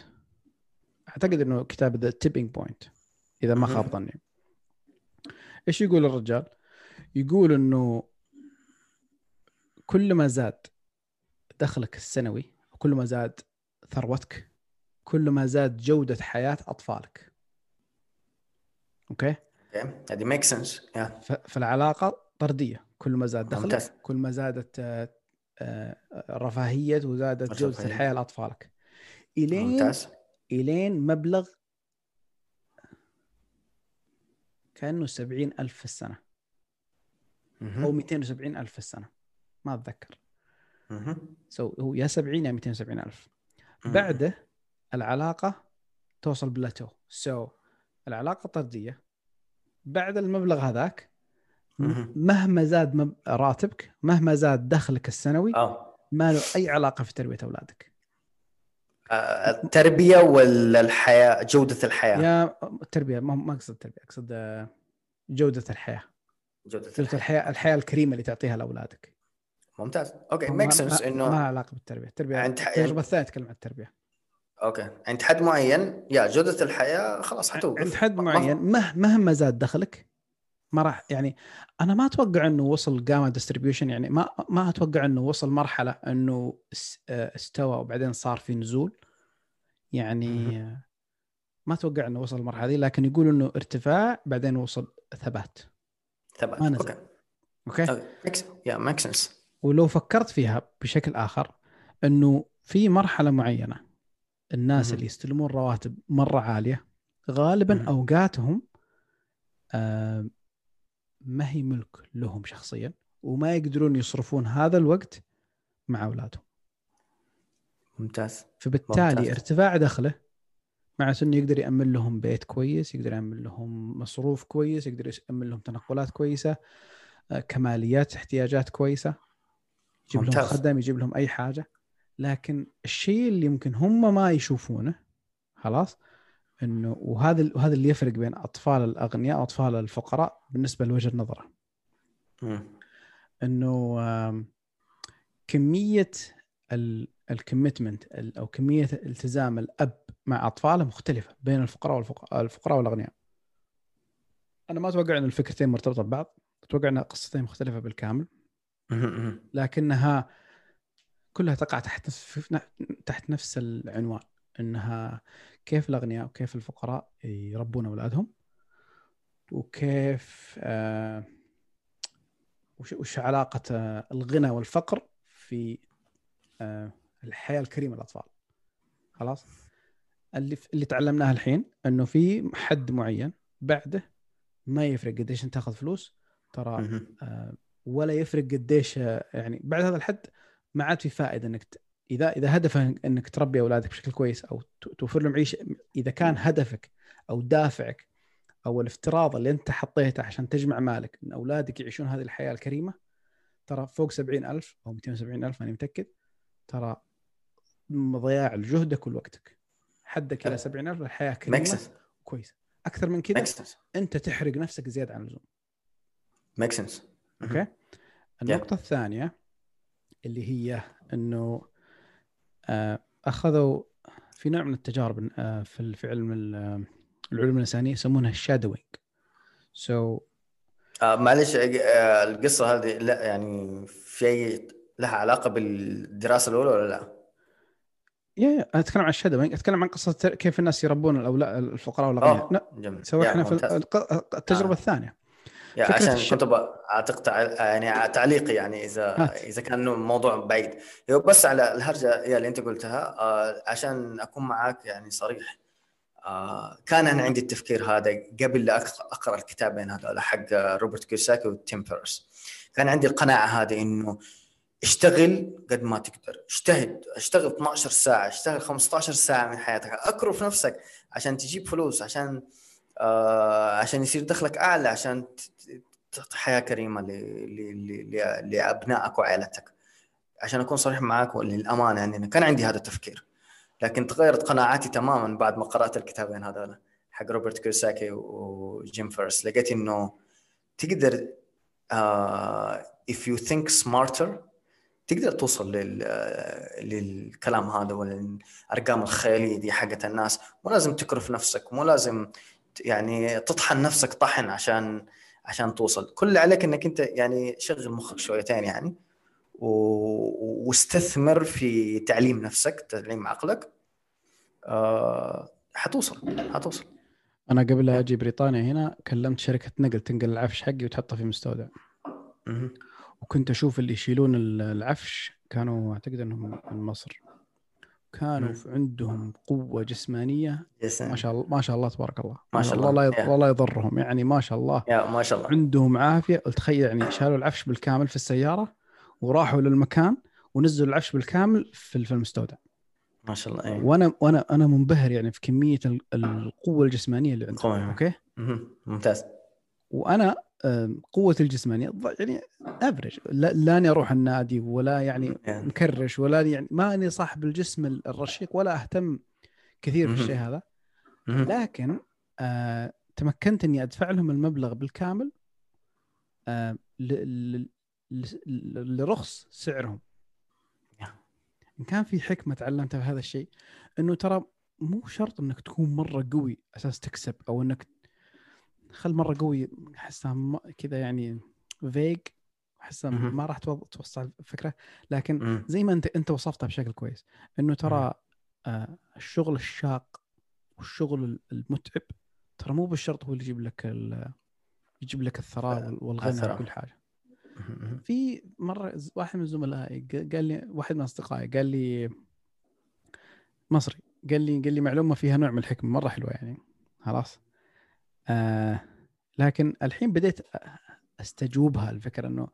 أعتقد إنه كتاب The Tipping Point إذا ما خاب ظني. إيش يقول الرجال؟ يقول إنه كل ما زاد دخلك السنوي كل ما زاد ثروتك كل ما زاد جودة حياة أطفالك. Okay? هذه make sense فالعلاقة طردية. كل ما زاد دخلك. كل ما زادت رفاهية وزادت جودة الحياة لأطفالك. إلين ممتاز. إلين مبلغ كأنه 70 ألف في السنة. أو 270 ألف في السنة. ما أتذكر. so, هو يا 70 يا 270 ألف. بعده العلاقة توصل plateau. so, العلاقة طردية بعد المبلغ هذاك مهما زاد راتبك مهما زاد دخلك السنوي أوه. ما له أي علاقة في تربية أولادك. التربية ولا الحياة جودة الحياة. Yeah التربيه ما أقصد التربيه أقصد آه، جودة الحياة. جودة الحياة. الحياة, الحياة الكريمة اللي تعطيها لأولادك. ممتاز. Okay make sense إنه ما علاقة بالتربية. التربية عند التجربة الثانية تتكلم عن التربية. Okay. عند حد معين يا جودة الحياة خلاص حتوقف. عند حد معين مه مهما زاد دخلك ما راح يعني أنا ما أتوقع إنه وصل gamma distribution يعني ما ما أتوقع إنه وصل مرحلة إنه آه، استوى وبعدين صار في نزول. يعني ما أتوقع إنه وصل المرحلة دي لكن يقولوا إنه ارتفاع بعدين وصل ثبات. ثبات. ما نزل. Okay. Okay? Yeah make sense ولو فكرت فيها بشكل آخر إنه في مرحلة معينة الناس اللي يستلمون رواتب مرة عالية غالبا أوقاتهم آه ما هي ملك لهم شخصيا وما يقدرون يصرفون هذا الوقت مع أولادهم ممتاز فبالتالي ممتاز. ارتفاع دخله مع إنه يقدر يأمن لهم بيت كويس يقدر يأمن لهم مصروف كويس يقدر يأمن لهم تنقلات كويسة آه، كماليات احتياجات كويسة يجيب ممتاز. لهم خدم يجيب لهم أي حاجة لكن الشيء اللي يمكن هم ما يشوفونه خلاص إنه وهذا وهذا اللي يفرق بين أطفال الأغنياء وأطفال الفقراء بالنسبة لوجهة نظره. إنه كمية الكوميتمنت أو كمية التزام الأب مع أطفاله مختلفة بين الفقراء والفقراء الفقراء والأغنياء. أنا ما أتوقع إن الفكرتين مرتبطة ببعض، أتوقع انها قصتين مختلفة بالكامل. لكنها كلها تقع تحت تحت نفس العنوان إنها كيف الأغنياء وكيف الفقراء يربون أولادهم؟ وكيف آه وش, علاقة آه الغنى والفقر في آه الحياة الكريمة للأطفال؟ خلاص؟ اللي اللي تعلمناه الحين إنه في حد معين بعده ما يفرق قديش أنت تاخذ فلوس ترى آه ولا يفرق قديش يعني بعد هذا الحد ما عاد في فائدة إنك إذا إذا هدفك إنك تربي أولادك بشكل كويس أو توفر لهم عيشه إذا كان هدفك أو دافعك أو الافتراض اللي أنت حطيته عشان تجمع مالك إن أولادك يعيشون هذه الحياة الكريمة ترى فوق 70000 أو 270000 ماني متأكد ترى ضياع لجهدك ولوقتك حدك إلى 70000 الحياة كريمة كويسة. أكثر من كذا أنت تحرق نفسك زيادة عن اللزوم. Make sense okay? النقطة yeah. الثانية اللي هي إنه أخذوا في نوع من التجارب آه، في في علم العلوم الإنسانية يسمونها ال shadowing so, آه معلش آه القصة هذه لا يعني في لها علاقة بالدراسة الأولى ولا لا؟ Yeah أتكلم عن ال shadowing أتكلم عن قصة كيف الناس يربون الاولاد الفقراء والأغنياء. لا سوى إحنا في التجربة آه. الثانية. عشان الش... كنت تقطع يعني تعليقي يعني إذا هات. إذا كان موضوع بعيد. بس على الهرجة اللي أنت قلتها آه عشان أكون معاك يعني صريح آه كان أنا عندي التفكير هذا قبل لا اقرا الكتابين هذول حق روبرت كيوساكي وتيم فيرس كان عندي القناعة هذه إنه اشتغل قد ما تقدر. اجتهد اشتغل 12 ساعة اشتغل 15 ساعة من حياتك. أكرف نفسك عشان تجيب فلوس عشان آه عشان يصير دخلك أعلى عشان تعطي حياة كريمة لأبنائك وعائلتك عشان أكون صريح معك وللامانه يعني كان عندي هذا التفكير. لكن تغيرت قناعاتي تماما بعد ما قرأت الكتابين هذول حق روبرت كيوساكي وتيم فيرس. لقيت إنه تقدر uh, if you think smarter تقدر توصل لل... للكلام هذا والأرقام الخيالية دي حقت الناس. مو لازم تكرف نفسك مو لازم يعني تطحن نفسك طحن عشان عشان توصل. كل اللي عليك إنك أنت يعني شغل مخك شويتين يعني و... واستثمر في تعليم نفسك تعليم عقلك آه... حتوصل حتوصل. أنا قبل لا أجي بريطانيا هنا كلمت شركة نقل تنقل العفش حقي وتحطه في مستودع. وكنت أشوف اللي يشيلون العفش كانوا أعتقد إنهم من مصر. كانوا عندهم قوة جسمانية. ما شاء الله ما شاء الله تبارك الله. ما شاء الله. الله والله يضرهم. يعني ما شاء الله. يا ما شاء الله. عندهم عافية. تخيل يعني شالوا العفش بالكامل في السيارة وراحوا للمكان ونزلوا العفش بالكامل في المستودع. ما شاء الله. أيه. وأنا وأنا أنا منبهر يعني في كمية القوة الجسمانية اللي عندهم. أوكي؟ ممتاز. وأنا قوتي الجسمانيه يعني افرج لا اني أروح النادي ولا يعني مكرش ولا يعني ما اني صاحب الجسم الرشيق ولا أهتم كثير بالشيء هذا. لكن آه تمكنت إني أدفع لهم المبلغ بالكامل آه لرخص سعرهم. إن كان في حكمة تعلمتها في هذا الشيء إنه ترى مو شرط إنك تكون مرة قوي أساس تكسب أو إنك خل مرة قوي أحسها كذا يعني فيج أحسها ما راح توصل الفكرة لكن زي ما أنت أنت وصفتها بشكل كويس إنه ترى آه الشغل الشاق والشغل المتعب ترى مو بالشرط هو اللي يجيب لك يجيب لك الثراء والغنى وكل حاجة. في مرة واحد من زملائي قال لي واحد من أصدقائي قال لي مصري قال لي قال لي معلومة فيها نوع من الحكمة مرة حلوة يعني خلاص. آه لكن الحين بديت استجوبها الفكرة إنه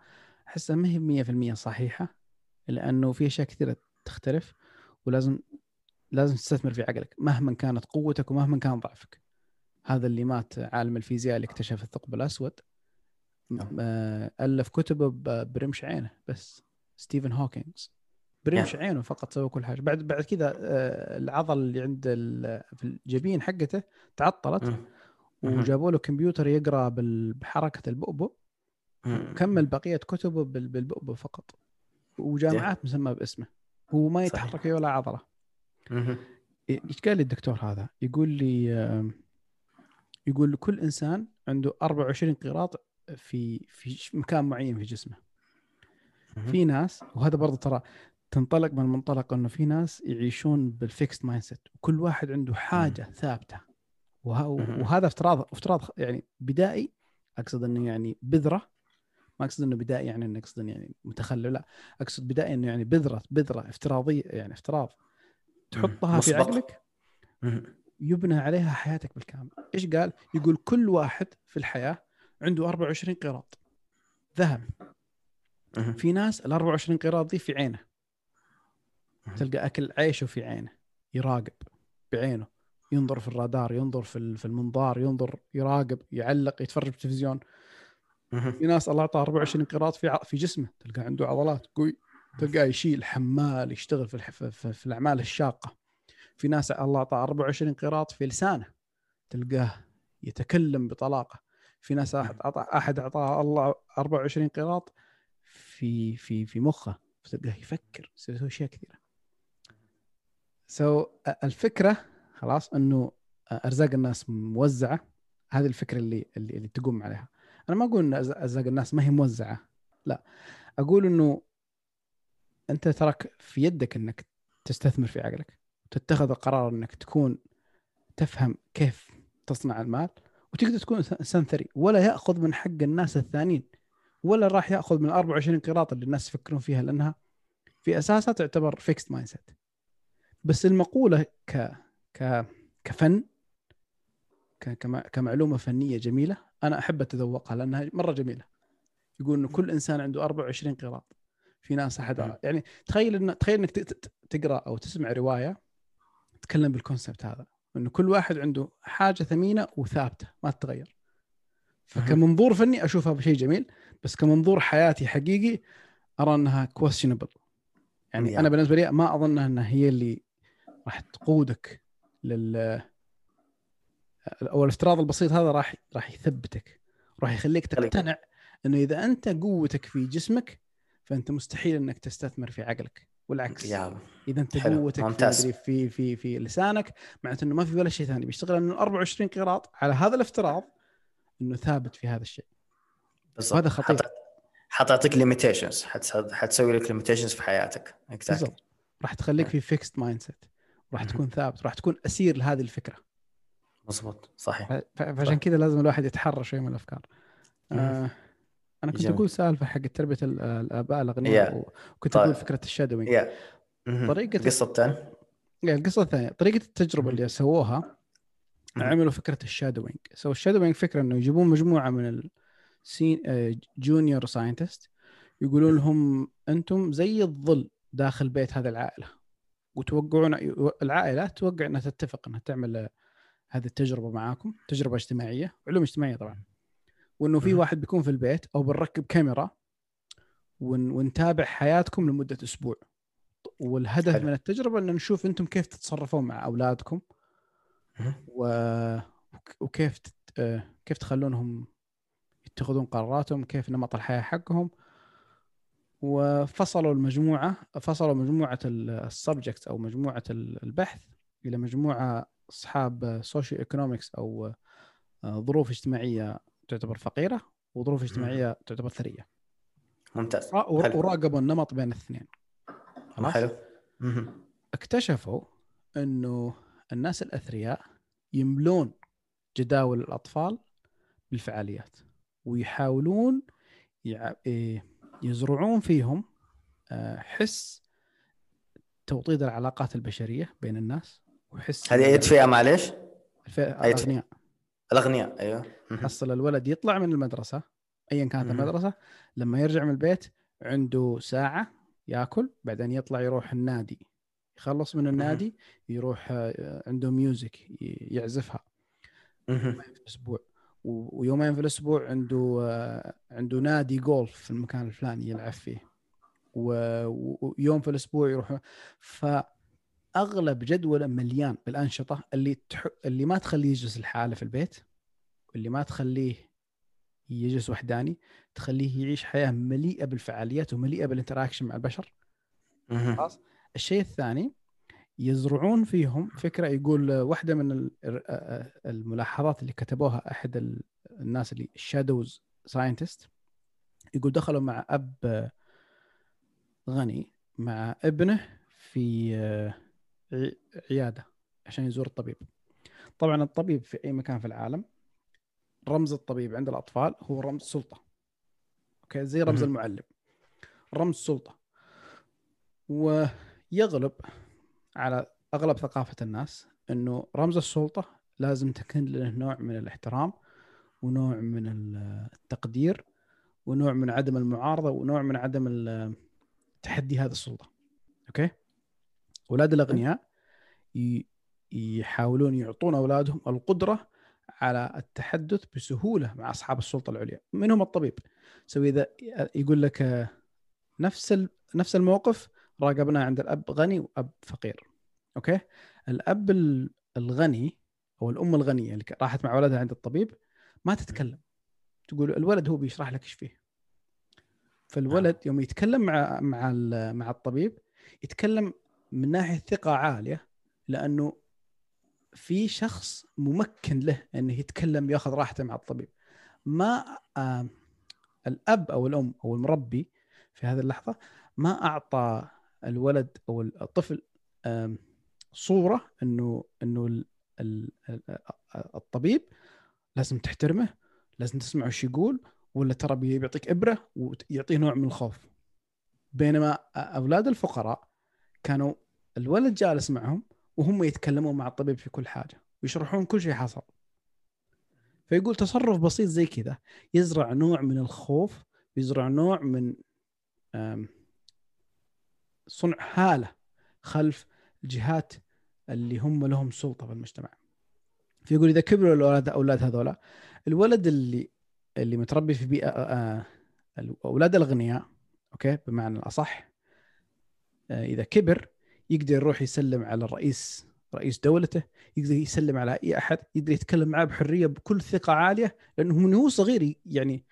أحسها ما هي 100% صحيحة لأنه في أشياء كثيرة تختلف ولازم لازم تستثمر في عقلك مهما كانت قوتك ومهما كان ضعفك. هذا اللي مات عالم الفيزياء اللي اكتشف الثقب الأسود. نعم. آه، ألف كتبه برمش عينه بس. ستيفن هوكينجز برمش yeah. عينه فقط سوى كل حاجة. بعد بعد كذا آه، العضل اللي عند في الجبين حقته تعطلت. وجابوا له كمبيوتر يقرأ بحركة البؤبؤ وكمل بقية كتبه بالبؤبؤ فقط. وجامعات. مسمى باسمه. هو ما يتحرك ولا عضلة. إيش قال لي الدكتور هذا؟ يقول لي يقول كل إنسان عنده 24 قيراط في في مكان معين في جسمه. في ناس وهذا برضه ترى تنطلق من منطلق إنه في ناس يعيشون بال fixed mindset وكل واحد عنده حاجة ثابتة. وهذا افتراض افتراض يعني بدائي. أقصد إنه يعني بذرة. ما أقصد إنه بدائي يعني إنه أقصد يعني متخلف لا. أقصد بدائي إنه يعني بذرة بذرة افتراضية يعني افتراض. تحطها في عقلك. يبنى عليها حياتك بالكامل. إيش قال؟ يقول كل واحد في الحياة عنده 24 قيراط. ذهب. في ناس ال 24 قيراط دي في عينه. تلقى أكل عيشه في عينه. يراقب بعينه. ينظر في الرادار ينظر في المنظار ينظر يراقب يعلق يتفرج بالتلفزيون. في ناس الله اعطاه 24 قيراط في في جسمه تلقى عنده عضلات قوي تلقاه يشيل حمال يشتغل في, في, في الأعمال الشاقة. في ناس الله اعطاه 24 قيراط في لسانه تلقاه يتكلم بطلاقة. في ناس أحد أعطى أحد أعطاه الله 24 قيراط في في في مخه تلقاه يفكر يسوي أشياء كثيرة. سو so, الفكرة خلاص إنه أرزاق الناس موزعة. هذه الفكرة اللي اللي, اللي تقوم عليها. أنا ما أقول إن أرزاق الناس ما هي موزعة لا. أقول إنه أنت تراك في يدك إنك تستثمر في عقلك وتتخذ القرار إنك تكون تفهم كيف تصنع المال وتقدر تكون إنسان ثري. ولا يأخذ من حق الناس الثانيين ولا راح يأخذ من 24 قراط اللي الناس يفكرون فيها لأنها في أساسها تعتبر fixed mindset بس المقولة ك ك كفن ك... كمعلومة فنية جميلة. أنا أحب أتذوقها لأنها مرة جميلة. يقول انه كل إنسان عنده 24 قراط في ناس احد يعني تخيل ان تخيل إنك تقرأ أو تسمع رواية تتكلم بالكونسبت هذا. انه كل واحد عنده حاجة ثمينة وثابتة ما تتغير. فكمنظور فني أشوفها شيء جميل بس كمنظور حياتي حقيقي أرى إنها كويستشنبل يعني. أنا بالنسبة لي ما أظن إنها هي اللي راح تقودك لل أو الافتراض البسيط هذا راح راح يثبتك. راح يخليك تقتنع إنه إذا أنت قوتك في جسمك فأنت مستحيل إنك تستثمر في عقلك. والعكس. يا إذا أنت قوتك في في في في لسانك معناته إنه ما في ولا شيء ثاني. بيشتغل إنه 24 قراط على هذا الافتراض إنه ثابت في هذا الشيء. بالضبط. هذا خطير. حتعطيك limitations حتسوي لك limitations في حياتك. بالضبط. راح تخليك في fixed mindset راح تكون ثابت راح تكون أسير لهذه الفكرة. مضبوط صحيح. فعشان كذا لازم الواحد يتحرى شوي من الأفكار. آه أنا كنت أقول سالفة حق تربية الأباء الأغنياء yeah. وكنت طيب. أقول فكرة ال shadowing. yeah. طريقة القصة الثانية القصة الثانية. طريقة التجربة اللي سووها عملوا فكرة ال shadowing. so ال shadowing فكرة إنه يجيبون مجموعة من السين junior scientist يقولون لهم أنتم زي الظل داخل بيت هذه العائلة. وتوقعون العائلة توقع إنها تتفق إنها تعمل هذه التجربة معاكم تجربة اجتماعية علوم اجتماعية طبعا. وإنه في واحد بيكون في البيت أو بنركب كاميرا ون... ونتابع حياتكم لمدة أسبوع. والهدف حلو. من التجربة ان نشوف أنتم كيف تتصرفون مع أولادكم. و... وكيف تت... كيف تخلونهم يتخذون قراراتهم كيف نمط الحياة حقهم. وفصلوا المجموعة فصلوا مجموعة ال subject أو مجموعة البحث إلى مجموعة أصحاب socioeconomics أو آه، ظروف اجتماعية تعتبر فقيرة وظروف اجتماعية تعتبر ثرية. ممتاز. وراقبوا النمط بين الاثنين. حلو. اكتشفوا إنه الناس الأثرياء يملون جداول الأطفال بالفعاليات ويحاولون إيه، يزرعون فيهم آه، حس توطيد العلاقات البشرية بين الناس وحس هذه أي فئه معلش؟ الأغنياء. الأغنياء أيوه. حصل الولد يطلع من المدرسة ايا كانت المدرسة لما يرجع من البيت عنده ساعة ياكل بعدين يطلع يروح النادي. يخلص من النادي يروح آه، عنده ميوزك يعزفها. الأسبوع ويومين في الأسبوع عنده عنده نادي جولف في المكان الفلاني يلعب فيه. ويوم في الأسبوع يروح. فأغلب جدوله مليان بالأنشطة اللي تح... اللي ما تخليه يجلس لحاله في البيت واللي ما تخليه يجلس وحداني تخليه يعيش حياة مليئة بالفعاليات ومليئة بال interaction مع البشر. خلاص. الشيء الثاني يزرعون فيهم فكرة يقول واحدة من الملاحظات اللي كتبوها أحد الناس اللي ال shadows scientist يقول دخلوا مع أب غني مع ابنه في عيادة عشان يزور الطبيب. طبعا الطبيب في أي مكان في العالم رمز الطبيب عند الأطفال هو رمز سلطة. أوكي؟ زي رمز المعلم. رمز سلطة. ويغلب على أغلب ثقافة الناس إنه رمز السلطة لازم تكون له نوع من الاحترام ونوع من التقدير ونوع من عدم المعارضة ونوع من عدم تحدي هذه السلطة. okay؟ أولاد الأغنياء يحاولون يعطون أولادهم القدرة على التحدث بسهولة مع أصحاب السلطة العليا. منهم الطبيب. so إذا يقول لك نفس نفس الموقف راقبناه عند الأب غني وأب فقير. okay؟ الأب الغني أو الأم الغنية اللي راحت مع ولدها عند الطبيب ما تتكلم. تقول الولد هو بيشرح لك إيش فيه. فالولد يوم يتكلم مع مع مع الطبيب يتكلم من ناحية ثقة عالية لأنه في شخص ممكن له إنه يتكلم يأخذ راحته مع الطبيب. ما آه الأب أو الأم أو المربي في هذه اللحظة ما أعطى الولد أو الطفل صورة إنه إنه الطبيب لازم تحترمه لازم تسمع إيش يقول ولا ترى بيعطيك إبرة ويعطيه نوع من الخوف. بينما أولاد الفقراء كانوا الولد جالس معهم وهم يتكلمون مع الطبيب في كل حاجة ويشرحون كل شيء حصل. فيقول تصرف بسيط زي كذا يزرع نوع من الخوف يزرع نوع من صنع هالة خلف الجهات اللي هم لهم سلطة في المجتمع فيقول إذا كبروا الاولاد أولاد هذولا الولد اللي اللي متربي في بيئة آه أولاد الأغنياء أوكي؟ بمعنى الأصح آه إذا كبر يقدر يروح يسلم على الرئيس رئيس دولته يقدر يسلم على أي أحد يقدر يتكلم معاه بحرية بكل ثقة عالية لأنه من هو صغير يعني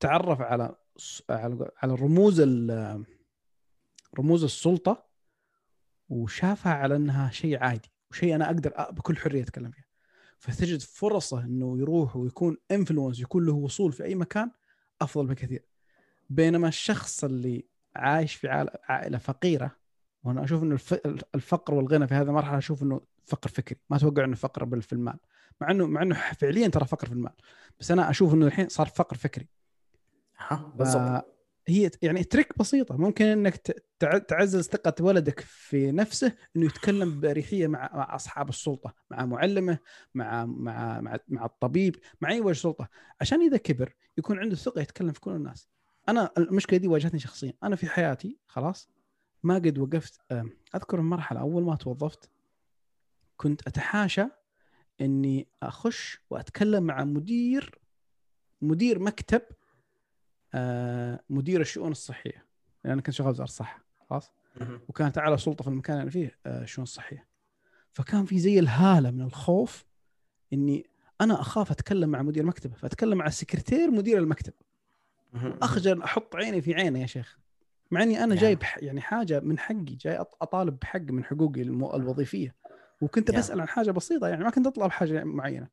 تعرف على على الرموز رموز السلطة وشافها على إنها شيء عادي وشيء أنا أقدر بكل حرية أتكلم فيها. فتجد فرصة إنه يروح ويكون انفلونس يكون له وصول في أي مكان أفضل بكثير. بينما الشخص اللي عايش في عائلة فقيرة وأنا أشوف إنه الفقر والغنى في هذه المرحلة أشوف إنه فقر فكري. ما أتوقع إنه فقر في المال. مع إنه مع إنه فعليا ترى فقر في المال. بس أنا أشوف إنه الحين صار فقر فكري. ها بالضبط. هي يعني تريك بسيطة. ممكن إنك تعزز ثقة ولدك في نفسه إنه يتكلم باريحيه مع مع أصحاب السلطة مع معلمه مع مع مع, مع الطبيب مع أي وجه سلطة. عشان إذا كبر يكون عنده ثقة يتكلم في كل الناس. أنا المشكلة دي واجهتني شخصيا. أنا في حياتي خلاص ما قد وقفت أذكر المرحلة أول ما توظفت كنت أتحاشى إني أخش وأتكلم مع مدير مدير مكتب مدير الشؤون الصحية. لأن يعني كنت شغال وزارة الصحة خلاص؟ وكانت أعلى سلطة في المكان اللي فيه آه، الشؤون الصحية. فكان في زي الهالة من الخوف إني أنا أخاف أتكلم مع مدير مكتبه فأتكلم مع السكرتير مدير المكتب أخجل أحط عيني في عينه يا شيخ. مع إني أنا جاي بح يعني حاجة من حقي جاي أطالب بحق من حقوقي الوظيفية. وكنت بسأل عن حاجة بسيطة يعني ما كنت أطلب حاجة معينه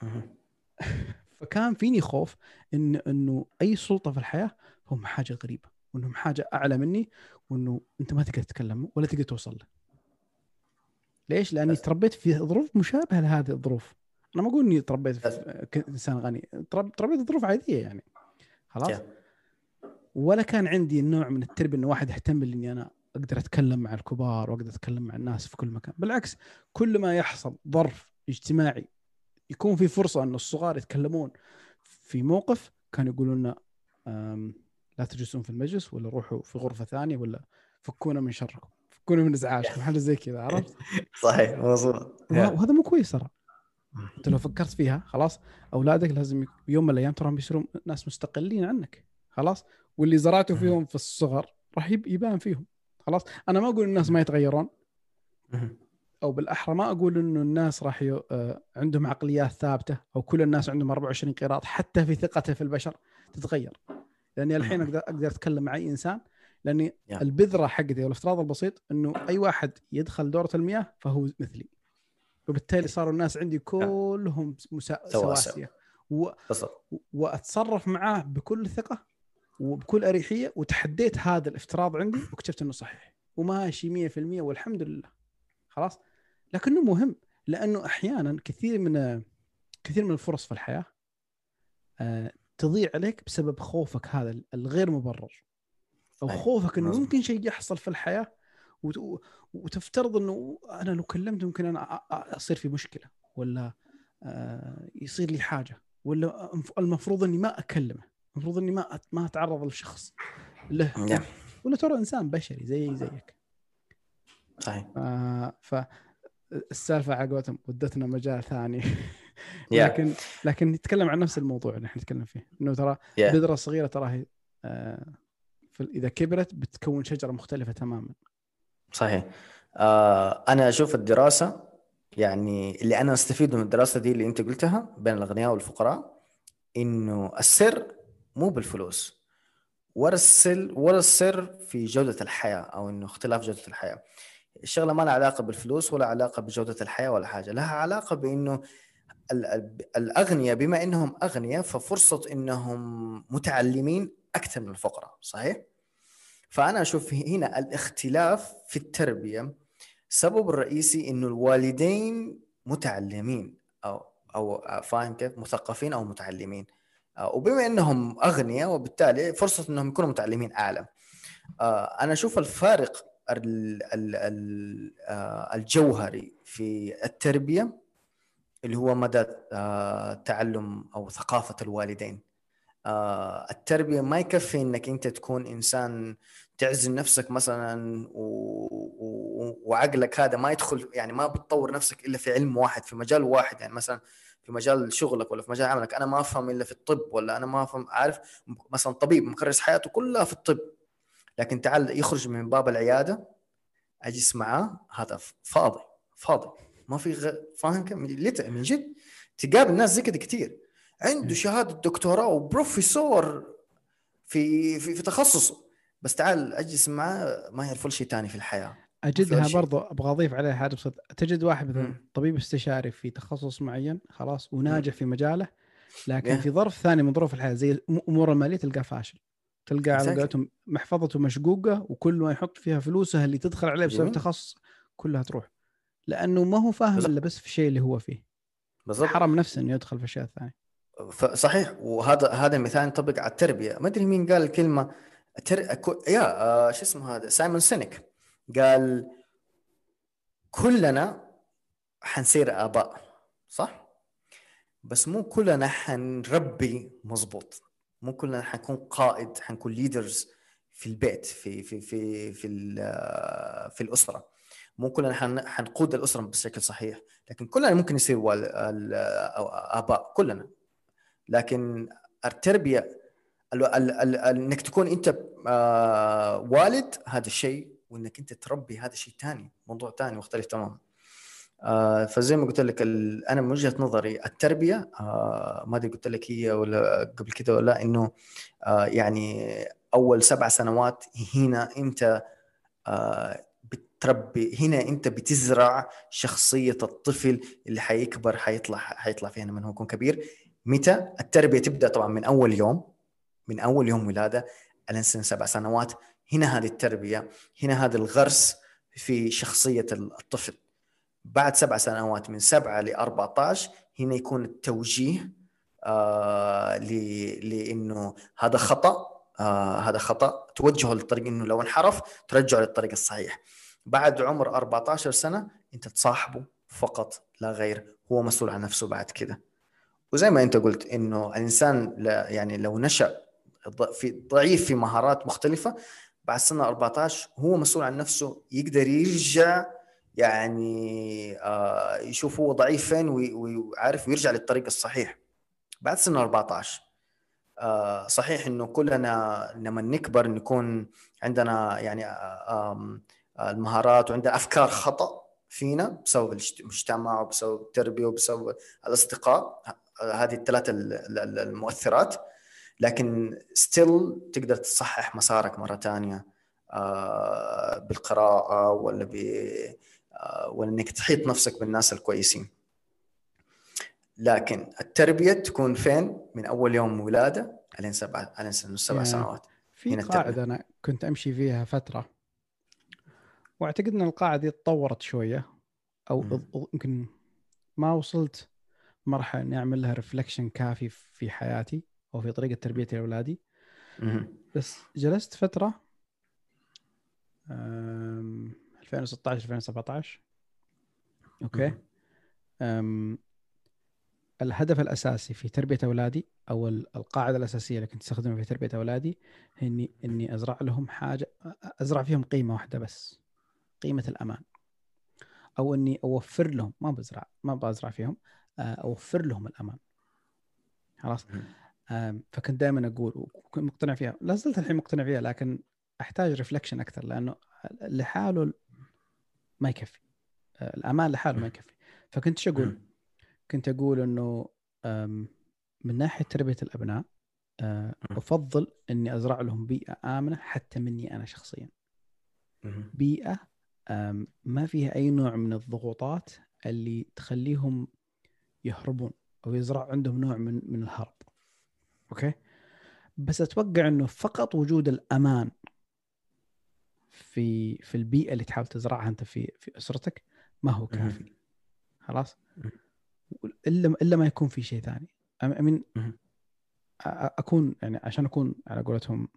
*laughs* فكان فيني خوف ان إنه أي سلطة في الحياة هم حاجة غريبة وإنهم حاجة أعلى مني وإنه أنت ما تقدر تتكلم ولا تقدر توصل له. ليش؟ لأني تربيت في ظروف مشابهة لهذه الظروف. أنا ما أقول إني تربيت في إنسان غني، تربيت في ظروف عادية يعني. خلاص؟ ولا كان عندي النوع من التربية انه واحد يهتم اني أنا أقدر أتكلم مع الكبار وأقدر أتكلم مع الناس في كل مكان، بالعكس كل ما يحصل ظرف اجتماعي يكون في فرصة انه الصغار يتكلمون في موقف كانوا يقولون لنا لا تجلسون في المجلس ولا روحوا في غرفة ثانية ولا فكونا من شركم فكونا من إزعاجكم حاجة زي كذا عرفت؟ *laughs* صحيح مظبوط وهذا مو كويس ترى. أنت لو فكرت فيها خلاص أولادك لازم يوم من الأيام تراهم بيصيرون ناس مستقلين عنك خلاص؟ واللي زرعته فيهم في الصغر راح يبان فيهم خلاص؟ أنا ما أقول الناس ما يتغيرون. أو بالأحرى ما أقول إنه الناس راح ي... آه، عندهم عقليات ثابتة أو كل الناس عندهم 24 قيراط حتى في ثقته في البشر تتغير. لأني الحين أقدر أقدر أتكلم مع أي إنسان لأني yeah. البذرة حقتي أو الافتراض البسيط إنه أي واحد يدخل دورة المياه فهو مثلي. وبالتالي صاروا الناس عندي كلهم مسا... سواسية. و... وأتصرف معاه بكل ثقة وبكل أريحية وتحديت هذا الافتراض عندي واكتشفت إنه صحيح. وماشي 100% والحمد لله. خلاص؟ لكنه مهم لأنه أحيانا كثير من كثير من الفرص في الحياة آه، تضيع عليك بسبب خوفك هذا الغير مبرر. أو خوفك إنه ممكن شيء يحصل في الحياة وتفترض إنه أنا لو كلمت ممكن أنا أصير في مشكلة ولا آه، يصير لي حاجة ولا المفروض إني ما أكلمه المفروض إني ما ما أتعرض لشخص له. نعم. ولا ترى إنسان بشري زي زيك. صحيح. ف السالفة عقبتهم ودتنا مجال ثاني. لكن لكن نتكلم عن نفس الموضوع اللي إحنا نتكلم فيه. إنه ترى yeah. البذرة الصغيرة ترى هي آه إذا كبرت بتكون شجرة مختلفة تماما. صحيح. آه أنا أشوف الدراسة يعني اللي أنا أستفيد من الدراسة دي اللي أنت قلتها بين الأغنياء والفقراء إنه السر مو بالفلوس. ولا السر ولا السر في جودة الحياة أو إنه اختلاف جودة الحياة. الشغله ما لها علاقة بالفلوس ولا علاقة بجودة الحياة ولا حاجة لها علاقة بإنه الأغنياء بما إنهم أغنياء ففرصة إنهم متعلمين أكثر من الفقراء صحيح؟ فأنا أشوف هنا الاختلاف في التربية السبب الرئيسي إنه الوالدين متعلمين أو أو فاهم كيف؟ مثقفين أو متعلمين. وبما إنهم أغنياء وبالتالي فرصة إنهم يكونوا متعلمين أعلى. أنا أشوف الفارق الجوهري في التربية اللي هو مدى آه، تعلم أو ثقافة الوالدين. آه، التربية ما يكفي إنك أنت تكون إنسان تعزل نفسك مثلا وعقلك هذا ما يدخل يعني ما بتطور نفسك إلا في علم واحد في مجال واحد. يعني مثلا في مجال شغلك ولا في مجال عملك أنا ما أفهم إلا في الطب ولا أنا ما أفهم عارف؟ مثلا طبيب مكرس حياته كلها في الطب. لكن تعال يخرج من باب العيادة اجلس معاه هذا فاضي فاضي. ما في غ... فاهم كم من جد تقابل ناس زي كذا كثير عنده شهادة دكتوراه وبروفيسور في في, في تخصصه. بس تعال اجلس معاه ما يعرف شيء ثاني في الحياة. أجدها برضو أبغى أضيف عليها حاجة بسيطه تجد واحد مثلا طبيب استشاري في تخصص معين خلاص وناجح في مجاله لكن في ظرف ثاني من ظروف الحياة زي امور المالية تلقاه فاشل. تلقى على قولتهم محفظته مشقوقة وكل ما يحط فيها فلوسه اللي تدخل عليه بسبب تخصص كلها تروح. لأنه ما هو فاهم إلا بس في الشيء اللي هو فيه. بالضبط. حرم نفسه إنه يدخل في الاشياء الثانية صحيح. وهذا هذا المثال ينطبق على التربية. ما أدري مين قال الكلمة. تر... يا آه شو اسمه هذا؟ سايمون سينيك. قال كلنا حنصير آباء صح؟ بس مو كلنا حنربي مظبوط مو كلنا حنكون قائد حنكون leaders في البيت في في في في في الأسرة. مو كلنا حنقود الأسرة بشكل صحيح. لكن كلنا ممكن يصير آباء كلنا. لكن التربية إنك تكون أنت آه، والد هذا الشيء وإنك أنت تربي هذا شيء ثاني موضوع ثاني مختلف تماما. فزي ما قلت لك أنا من وجهة نظري التربية آه ما أدري قلت لك هي ولا قبل كده ولا إنه آه يعني أول سبع سنوات هنا أنت آه بتربي هنا أنت بتزرع شخصية الطفل اللي حيكبر حيطلع حيطلع فيها من هو يكون كبير. متى؟ التربية تبدأ طبعا من أول يوم من أول يوم ولادة إلى سن سبع سنوات. هنا هذه التربية هنا هذا الغرس في شخصية الطفل. بعد سبع سنوات من سبعة ل 14 هنا يكون التوجيه آه لإنه هذا خطأ آه هذا خطأ. توجهه للطريق إنه لو انحرف ترجعه للطريق الصحيح. بعد عمر 14 سنة أنت تصاحبه فقط لا غير هو مسؤول عن نفسه بعد كده. وزي ما أنت قلت إنه الإنسان لا يعني لو نشأ في ضعيف في مهارات مختلفة بعد سنة 14 هو مسؤول عن نفسه يقدر يرجع يعني آه هو ضعيف فين ويعرف ويرجع للطريق الصحيح. بعد سن 14 آه صحيح إنه كلنا لما نكبر نكون عندنا يعني آه المهارات وعندنا أفكار خطأ فينا بسبب المجتمع وبسبب التربية وبسبب الأصدقاء هذه الثلاثة المؤثرات. لكن ستيل تقدر تصحح مسارك مرة ثانية آه بالقراءة ولا آه ولا انك تحيط نفسك بالناس الكويسين. لكن التربية تكون فين؟ من أول يوم ولادة الين سبع الين سبع سنوات. في قاعدة أنا كنت أمشي فيها فترة. وأعتقد إن القاعدة تطورت شوية أو يمكن ما وصلت مرحلة إني أعمل لها reflection كافي في حياتي أو في طريقة تربية اولادي بس جلست فترة 2016 2017 أوكي. الهدف الأساسي في تربية أولادي أو القاعدة الأساسية اللي كنت أستخدمها في تربية أولادي هي إني اني أزرع لهم حاجة أزرع فيهم قيمة واحدة بس قيمة الأمان. أو إني أوفر لهم ما بزرع ما بزرع فيهم آه، أوفر لهم الأمان. خلاص؟ فكنت دائما أقول وكنت مقتنع فيها. لا زلت الحين مقتنع فيها لكن أحتاج ريفلكشن أكثر لأنه لحاله ما يكفي. آه، الامان لحاله ما يكفي. فكنت شو أقول؟ كنت أقول إنه من ناحية تربية الأبناء آه، أفضل إني أزرع لهم بيئة آمنة حتى مني أنا شخصيا. بيئة ما فيها أي نوع من الضغوطات اللي تخليهم يهربون أو يزرع عندهم نوع من من الهرب. okay؟ بس أتوقع إنه فقط وجود الأمان في في البيئة اللي تحاول تزرعها أنت في في أسرتك ما هو كافي. خلاص؟ إلا إلا ما يكون في شيء ثاني. I mean أكون يعني عشان أكون على قولتهم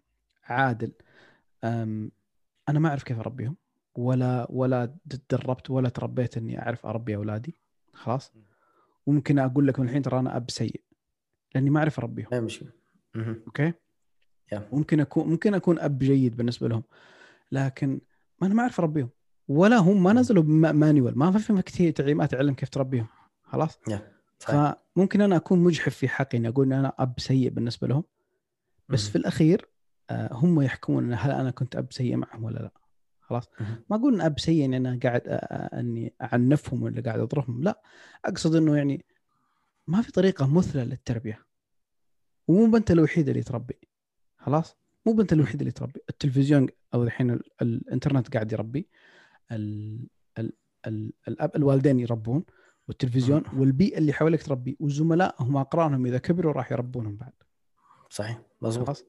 عادل أنا ما أعرف كيف أربيهم. ولا ولا تدربت ولا تربيت إني أعرف أربي أولادي. خلاص؟ وممكن أقول لك من الحين ترى أنا أب سيء لأني ما أعرف أربيهم. ما مشكله okay؟ ممكن أكون ممكن أكون أب جيد بالنسبة لهم. لكن ما أنا ما أعرف اربيهم ولا هم ما نزلوا manual. ما في كثير تعليمات تعلم كيف تربيهم. خلاص؟ فممكن أنا أكون مجحف في حقي إني أقول إن أنا أب سيء بالنسبة لهم. بس في الأخير آه، هم يحكمون هل أنا كنت أب سيء معهم ولا لا. خلاص؟ ما أقول إن أب سيء إني أنا قاعد إني أعنفهم ولا قاعد أضربهم. لا. أقصد إنه يعني ما في طريقة مثلى للتربية. ومو أنت الوحيد اللي تربي. خلاص؟ مو بنت الوحيد اللي تربي. التلفزيون أو الحين الإنترنت قاعد يربي. ال ال ال الاب الوالدين يربون. والتلفزيون والبيئة اللي حواليك تربي. وزملائهم أقرانهم إذا كبروا راح يربونهم بعد. صحيح. مضبوط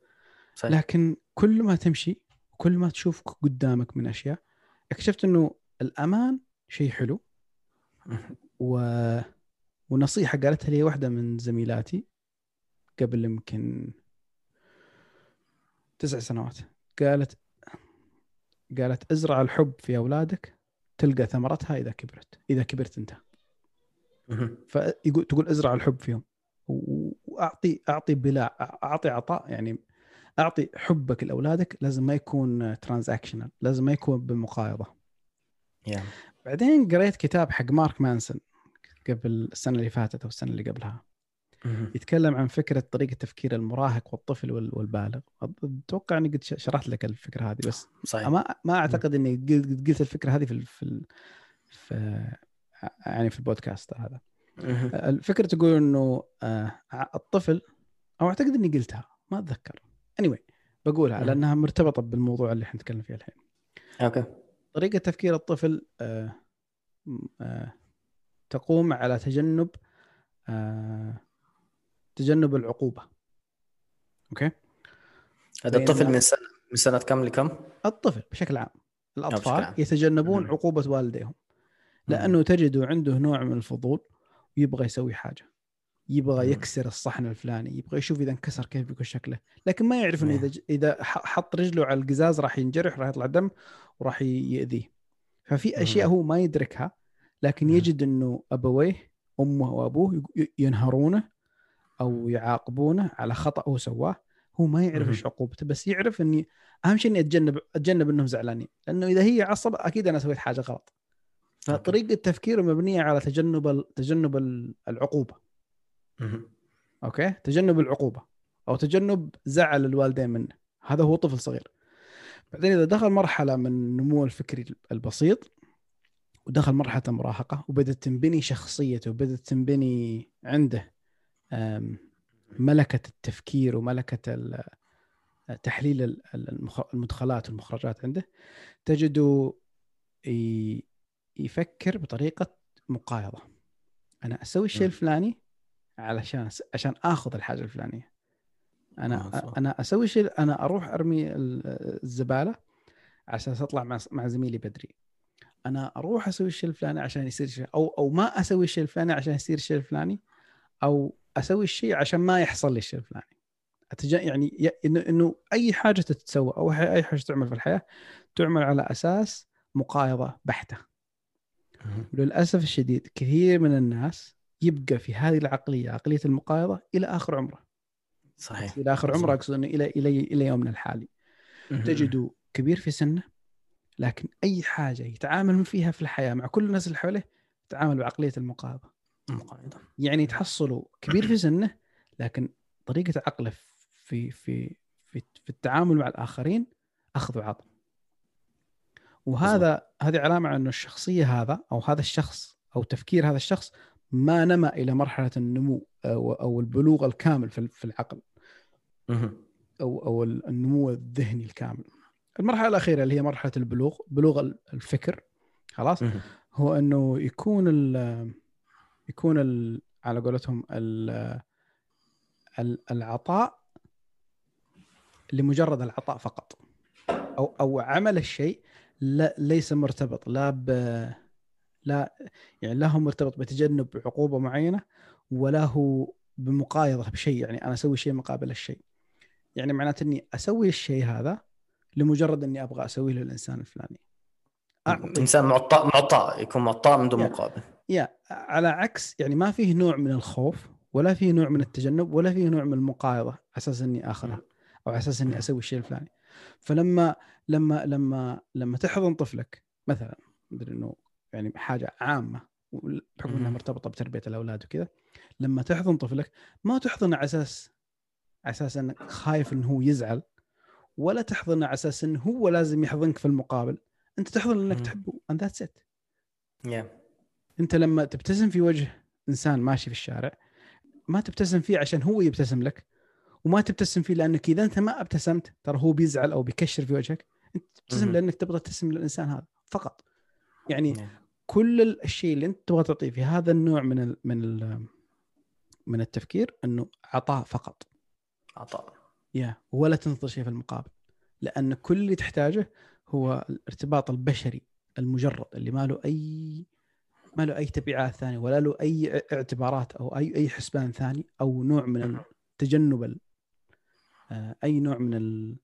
صحيح. لكن كل ما تمشي كل ما تشوف قدامك من أشياء اكتشفت إنه الأمان شيء حلو. *laughs* و... ونصيحة قالتها لي واحدة من زميلاتي قبل يمكن تسع سنوات. قالت قالت ازرع الحب في أولادك تلقى ثمرتها إذا كبرت إذا كبرت أنت. فيقول تقول ازرع الحب فيهم. واعطي أعطي بلا أعطي عطاء يعني أعطي حبك لأولادك لازم ما يكون transactional لازم ما يكون بالمقايضه yeah. بعدين قريت كتاب حق مارك مانسون قبل السنة اللي فاتت أو السنة اللي قبلها. يتكلم عن فكرة طريقة تفكير المراهق والطفل والبالغ. أتوقع أني قد شرحت لك الفكرة هذه بس صحيح. ما ما أعتقد إني قلت الفكرة هذه في في, في يعني في البودكاست هذا. الفكرة تقول إنه آه، الطفل أو أعتقد إني قلتها ما أتذكر. Anyway بقولها. لأنها مرتبطة بالموضوع اللي إحنا نتكلم فيه الحين. okay. طريقة تفكير الطفل آه آه تقوم على تجنب تجنب العقوبة. okay. هذا الطفل من سنه من سنة كم لكم؟ الطفل بشكل عام. الأطفال عام. يتجنبون م. عقوبة والديهم. لأنه تجده عنده نوع من الفضول ويبغى يسوي حاجة. يبغى يكسر الصحن الفلاني يبغى يشوف إذا انكسر كيف بيكون شكله. لكن ما يعرف إنه إذا إذا حط رجله على القزاز راح ينجرح راح يطلع دم وراح يأذيه. ففي أشياء هو ما يدركها لكن يجد إنه أبويه أمه وأبوه ينهرونه أو يعاقبونه على خطأ هو سواه هو ما يعرف إيش عقوبته بس يعرف إني أهم شيء إني أتجنب أتجنب إنهم زعلانين لأنه إذا هي عصب أكيد أنا سويت حاجة غلط. فطريقة تفكيره مبنية على تجنب تجنب العقوبة. okay؟ تجنب العقوبة أو تجنب زعل الوالدين منه. هذا هو طفل صغير. بعدين إذا دخل مرحلة من النمو الفكري البسيط ودخل مرحلة المراهقه وبدأت تنبني شخصيته وبدأت تنبني عنده ملكة التفكير وملكة تحليل المدخلات والمخرجات عنده تجده يفكر بطريقة مقايضة. أنا أسوي الشيء الفلاني علشان عشان آخذ الحاجة الفلانية. أنا آه أنا أسوي شيء أنا أروح أرمي الزبالة عشان أطلع مع مع زميلي بدري. أنا أروح أسوي الشيء الفلاني عشان يصير شيء أو أو ما أسوي الشيء الفلاني عشان يصير الشيء الفلاني أو أسوي الشيء عشان ما يحصل لي الشيء الفلاني. أتج... يعني إنه إنه أي حاجة تتسوى أو أي حاجة تعمل في الحياة تعمل على أساس مقايضة بحتة. وللاسف الشديد كثير من الناس يبقى في هذه العقلية عقلية المقايضة إلى آخر عمره. صحيح. إلى آخر عمره أقصد إنه إلى إلى إلى يومنا الحالي. تجده كبير في سنه لكن أي حاجة يتعامل فيها في الحياة مع كل الناس اللي حوله يتعامل بعقلية المقايضة. المقايضه يعني تحصله كبير في سنه لكن طريقة عقله في في في في التعامل مع الآخرين أخذ وعطاء وهذا هذه علامة على انه الشخصية هذا أو هذا الشخص أو تفكير هذا الشخص ما نما إلى مرحلة النمو أو أو البلوغ الكامل في العقل. أو أو النمو الذهني الكامل. المرحلة الأخيرة اللي هي مرحلة البلوغ بلوغ الفكر. خلاص؟ هو أنه يكون يكون ال على قولتهم ال العطاء لمجرد العطاء فقط. أو أو عمل الشيء لا ليس مرتبط لا ب لا يعني لا هو مرتبط بتجنب عقوبة معينة ولا هو بمقايضة بشيء. يعني أنا أسوي شيء مقابل الشيء. يعني معناته إني أسوي الشيء هذا لمجرد إني أبغى أسويه للإنسان الفلاني. أعطي. إنسان معطاء معطاء يكون معطاء من دون يا. مقابل. يا على عكس يعني ما فيه نوع من الخوف ولا فيه نوع من التجنب ولا فيه نوع من المقايضة على أساس إني اخذها أو على أساس إني أسوي الشيء الفلاني. فلما لما لما لما تحضن طفلك مثلا مدري إنه يعني حاجة عامة بحكم إنها مرتبطة بتربية الأولاد وكذا لما تحضن طفلك ما تحضنه على أساس على أساس إنك خايف إنه هو يزعل ولا تحضنه على أساس إنه هو لازم يحضنك في المقابل. أنت تحضن لأنك تحبه and that's it. Yeah. انت لما تبتسم في وجه انسان ماشي في الشارع ما تبتسم فيه عشان هو يبتسم لك وما تبتسم فيه لأنك إذا أنت ما ابتسمت ترى هو بيزعل أو بيكشر في وجهك أنت تبتسم لأنك تبغى تبتسم للإنسان هذا فقط. يعني كل الشيء اللي أنت تبغى تعطيه في هذا النوع من ال من ال من التفكير إنه عطاء فقط. عطاء. يا ولا تنتظر شيء في المقابل لأن كل اللي تحتاجه هو الارتباط البشري المجرد اللي ما له أي ما له أي تبعات ثانية ولا له أي اعتبارات أو أي أي حسبان ثاني أو نوع من تجنب آه، أي نوع من ال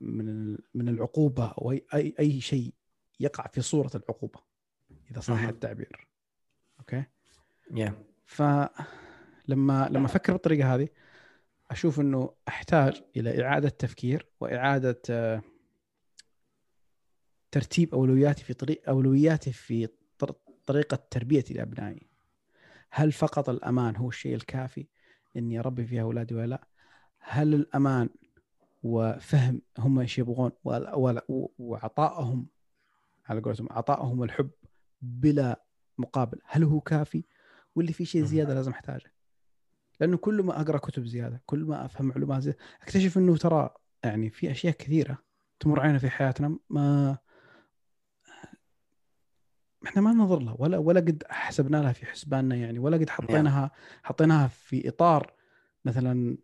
من من العقوبة أو أي أي شيء يقع في صورة العقوبة إذا صح التعبير. أوكي؟ Yeah. فلما لما أفكر بالطريقة هذه أشوف إنه أحتاج إلى إعادة تفكير وإعادة آه، ترتيب أولوياتي في طريق أولوياتي في طريقة تربيتي لابنائي هل فقط الأمان هو الشيء الكافي إني أربي فيها أولادي ولا لا؟ هل الأمان وفهم هم إيش يبغون وعطائهم على قولتهم عطائهم الحب بلا مقابل هل هو كافي؟ واللي في شيء زيادة لازم أحتاجه. لأنه كل ما أقرأ كتب زيادة كل ما أفهم معلومات زيادة أكتشف إنه ترى يعني في أشياء كثيرة تمر علينا في حياتنا ما إحنا ما ننظر لها ولا ولا قد حسبنا لها في حسباننا يعني ولا قد حطيناها حطيناها في إطار مثلا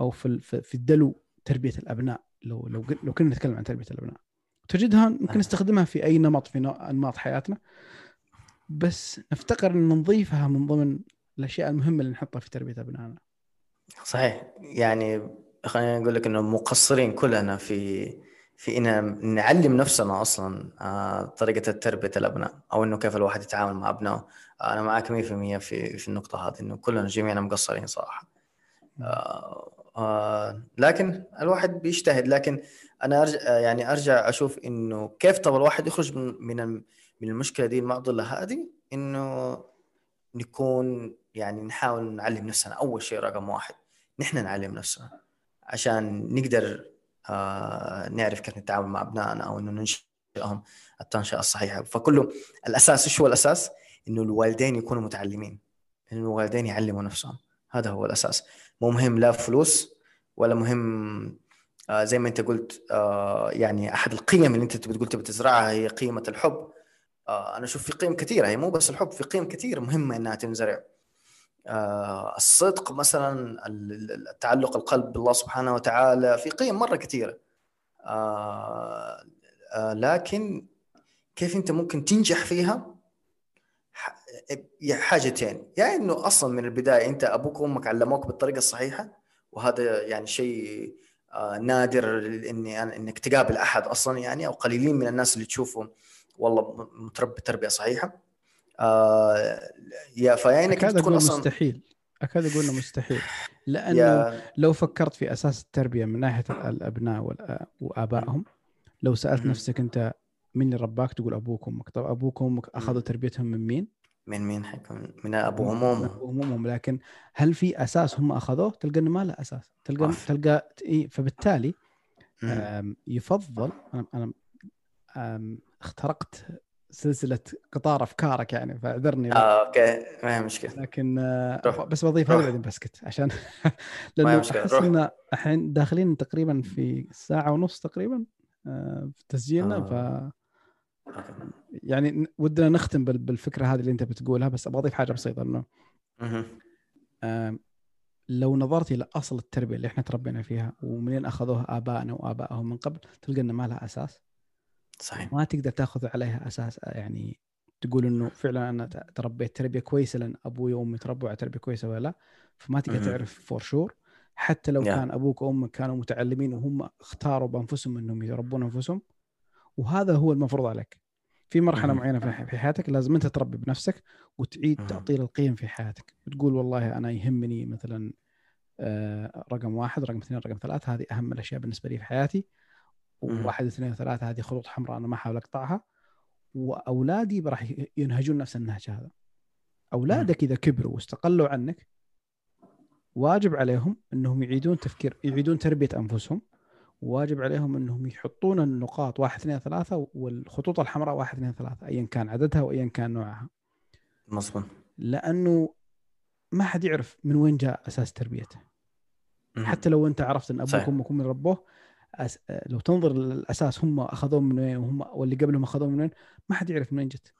أو في في الدلو تربية الأبناء. لو لو لو كنا نتكلم عن تربية الأبناء. تجدها ممكن نستخدمها في أي نمط في أنماط حياتنا. بس نفتقر إن نضيفها من ضمن الأشياء المهمة اللي نحطها في تربية أبنائنا. صحيح. يعني خلينا نقول لك إنه مقصرين كلنا في في إن نعلم نفسنا أصلا آه، طريقة تربية الأبناء أو إنه كيف الواحد يتعامل مع أبنائه. أنا معك 100% في في النقطة هذه إنه كلنا جميعنا مقصرين صراحة. آه آه لكن الواحد بيجتهد. لكن أنا ارجع يعني أرجع أشوف إنه كيف طب الواحد يخرج من من المشكلة دي المعضله هذه؟ إنه نكون يعني نحاول نعلم نفسنا أول شيء رقم واحد نحن نعلم نفسنا عشان نقدر نعرف كيف نتعامل مع أبنائنا أو إنه ننشئهم التنشئة الصحيحة. فكله الأساس إيش هو الأساس؟ إنه الوالدين يكونوا متعلمين. إنه الوالدين يعلموا نفسهم. هذا هو الأساس. مو مهم لا فلوس ولا مهم آه زي ما أنت قلت آه يعني أحد القيم اللي أنت بتقول تبي تزرعها هي قيمة الحب. آه أنا أشوف في قيم كثيرة. هي مو بس الحب في قيم كثيره مهمة إنها تنزرع. آه الصدق مثلا التعلق القلب بالله سبحانه وتعالى في قيم مرة كثيرة. آه آه لكن كيف أنت ممكن تنجح فيها؟ حاجتين. يا يعني إنه أصلا من البداية أنت أبوك وأمك علموك بالطريقة الصحيحة وهذا يعني شيء آه نادر إني إنك تقابل أحد أصلا يعني أو قليلين من الناس اللي تشوفهم. والله متربي تربية صحيحة. آه يا فيا انك تكون أصلا مستحيل. أكاد أقول إنه مستحيل. لأنه. لو فكرت في أساس التربية من ناحية الأبناء وآبائهم لو سألت نفسك أنت مين اللي رباك تقول أبوك وأمك. طب أبوك وأمك أخذوا تربيتهم من مين؟ من مين حيكون من أبو وأمهم. وأمهم. لكن هل في أساس هم أخذوه؟ تلقى إنه ما له أساس. تلقى أوف. تلقى فبالتالي يفضل أنا أنا اخترقت سلسلة قطار أفكارك يعني فاعذرني آه أوكي. ما هي مشكلة. لكن روح. بس بضيف هذا بعدين بسكت عشان *laughs* لأنه احس ان الحين داخلين تقريبا في ساعة ونص تقريبا آه، في تسجيلنا آه. ف يعني ودنا نختم بالفكرة هذه اللي أنت بتقولها بس أبغى أضيف حاجة بسيطة إنه لو نظرت إلى أصل التربية اللي إحنا تربينا فيها ومنين أخذوها آبائنا وآبائهم من قبل تلقى إنه ما لها أساس. صحيح. ما تقدر تاخذ عليها أساس يعني تقول إنه فعلا أنا تربيت تربية كويسة لأن أبوي وأمي تربوا على تربية كويسة ولا لا؟ فما تقدر تعرف فور شور حتى لو yeah. كان أبوك وأمك كانوا متعلمين وهم اختاروا بأنفسهم إنهم يربون أنفسهم وهذا هو المفروض عليك. في مرحلة معينة في حياتك لازم أنت تربي بنفسك وتعيد تعطيل القيم في حياتك. تقول والله أنا يهمني مثلا آه، رقم واحد رقم اثنين رقم ثلاثة هذه أهم الأشياء بالنسبة لي في حياتي. وواحد اثنين ثلاثة هذه خطوط حمراء أنا ما أحاول أقطعها. وأولادي راح ينهجون نفس النهج هذا. أولادك إذا كبروا واستقلوا عنك واجب عليهم أنهم يعيدون تفكير يعيدون تربية أنفسهم. واجب عليهم إنهم يحطون النقاط واحد اثنين ثلاثة والخطوط الحمراء واحد اثنين ثلاثة ايا كان عددها وايا كان نوعها. مظبوط. لأنه ما حد يعرف من وين جاء أساس تربيته. حتى لو أنت عرفت إن أبوك وأمك هم ربوه أس... لو تنظر للأساس هم أخذوه من وين وهم واللي قبلهم أخذوه من وين ما حد يعرف من وين جت.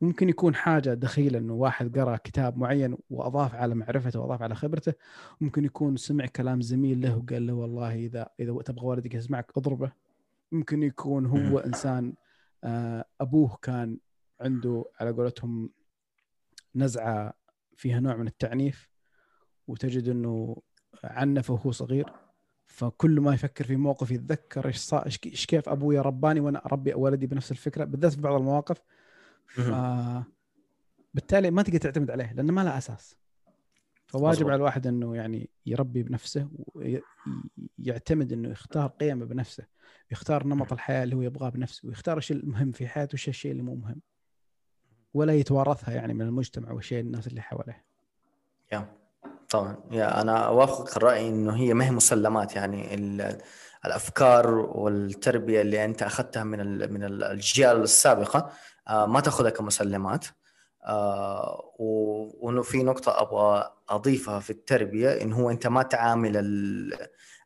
ممكن يكون حاجة دخيلة إنه واحد قرأ كتاب معين وأضاف على معرفته وأضاف على خبرته. ممكن يكون سمع كلام زميل له وقال له والله إذا إذا تبغى والدك يسمعك أضربه. ممكن يكون هو إنسان آه، أبوه كان عنده على قولتهم نزعة فيها نوع من التعنيف وتجد إنه عنفه وهو صغير. فكل ما يفكر في موقف يتذكر إيش إيش كيف أبوي رباني وأنا أربي ولدي بنفس الفكرة بالذات في بعض المواقف. ف بالتالي ما تقدر تعتمد عليه لأنه ما له أساس. فواجب على الواحد إنه يعني يربي بنفسه ويعتمد إنه يختار قيمه بنفسه يختار نمط الحياة اللي هو يبغاه بنفسه ويختار الشيء المهم في حياته وش الشيء اللي مو مهم. ولا يتوارثها يعني من المجتمع والشيء الناس اللي حواليه. يا. طبعا. يا أنا أوافقك الرأي إنه هي ما هي مسلمات يعني الأفكار والتربية اللي أنت أخذتها من من الاجيال السابقة آه، ما تأخذها كمسلمات. آه، وإنه في نقطة أبغى أضيفها في التربية انه هو أنت ما تعامل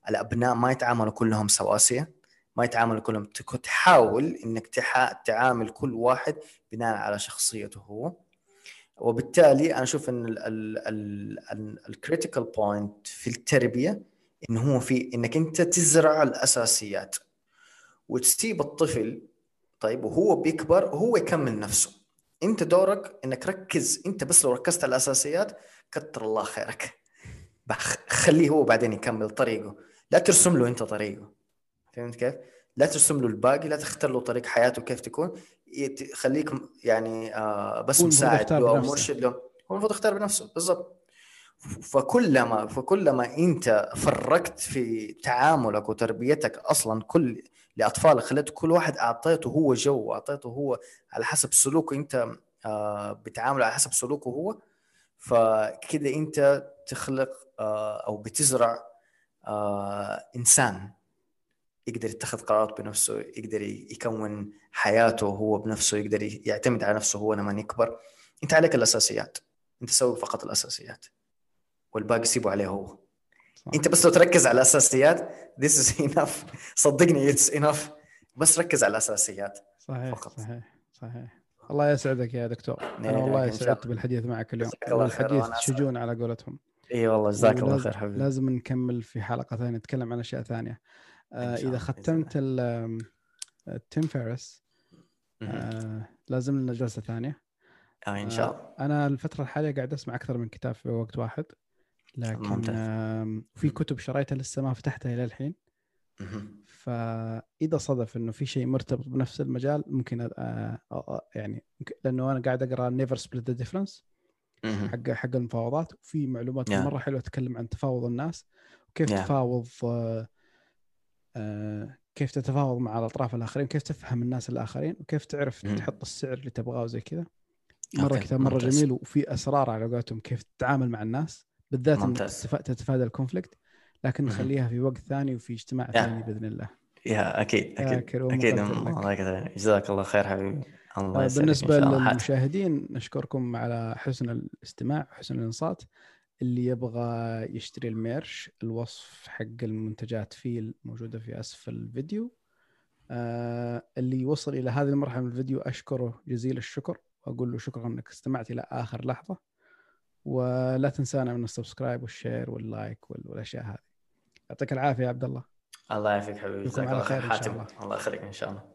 الأبناء ما يتعاملوا كلهم سواسية ما يتعاملوا كلهم تحاول إنك تعامل كل واحد بناء على شخصيته هو. وبالتالي أنا أشوف إن ال critical point في التربية انه هو في إنك أنت تزرع الأساسيات. وتسيب الطفل طيب وهو بيكبر وهو يكمل نفسه. أنت دورك إنك ركز أنت بس لو ركزت على الأساسيات كتر الله خيرك. خليه هو بعدين يكمل طريقه. لا ترسم له أنت طريقه. فهمت كيف؟ لا ترسم له الباقي لا تختار له طريق حياته كيف تكون. خليك يعني آه بس مساعد له أو مرشد له هو المفروض يختار بنفسه بالضبط. فكلما فكلما انت فرقت في تعاملك وتربيتك أصلا كل لاطفالك خليت كل واحد أعطيته هو جو أعطيته هو على حسب سلوكه انت آه بتعامل على حسب سلوكه هو. فكده انت تخلق آه أو بتزرع آه إنسان. يقدر يتخذ قرارات بنفسه يقدر يكون حياته هو بنفسه يقدر يعتمد على نفسه هو لما يكبر. انت عليك الأساسيات. انت سوي فقط الأساسيات. والباقي سيبه عليه هو. صح. انت بس لو تركز على الأساسيات this is enough. صدقني it's enough. بس ركز على الأساسيات صحيح فقط. صحيح صحيح. الله يسعدك يا دكتور. أنا والله سعدت بالحديث معك اليوم. الحديث شجون على قولتهم. إي والله جزاك الله خير حبيبي. لازم نكمل في حلقة ثانية نتكلم عن أشياء ثانية. إذا ختمت Tim Ferriss آه لازم لنا جلسة ثانية. آه إن شاء الله. آه أنا الفترة الحالية قاعد أسمع أكثر من كتاب في وقت واحد لكن آه في كتب شريتها لسه ما فتحتها إلى الحين. فإذا صدف إنه في شيء مرتبط بنفس المجال ممكن آه آه يعني لأنه أنا قاعد أقرأ Never Split the Difference حق حق المفاوضات وفي معلومات yeah. مرة حلوة تتكلم عن تفاوض الناس وكيف yeah. تفاوض آه آه كيف تتفاوض مع الأطراف الآخرين؟ كيف تفهم الناس الآخرين؟ وكيف تعرف mm. تحط السعر اللي تبغاه وزي كذا؟ مرة. كتاب مرة ممتاز. جميل وفي أسرار على قولتهم كيف تتعامل مع الناس بالذات ممتاز. تتفادى ال conflict لكن نخليها في وقت ثاني وفي اجتماع ثاني بإذن الله. يا أكيد أكيد. أكيد الله جزاك الله خير حبيبي. الله بالنسبة للمشاهدين نشكركم على حسن الاستماع وحسن الإنصات. اللي يبغى يشتري ال merch الوصف حق المنتجات فيه موجوده في أسفل الفيديو. آه اللي وصل إلى هذه المرحلة من الفيديو أشكره جزيل الشكر وأقول له شكرا إنك استمعت إلى آخر لحظة. ولا تنسانا من ال subscribe وال share وال like والأشياء هذه. يعطيك العافية يا عبد الله. الله يعافيك حبيبي جزاك الله خير حاتم الله يخليك إن شاء الله.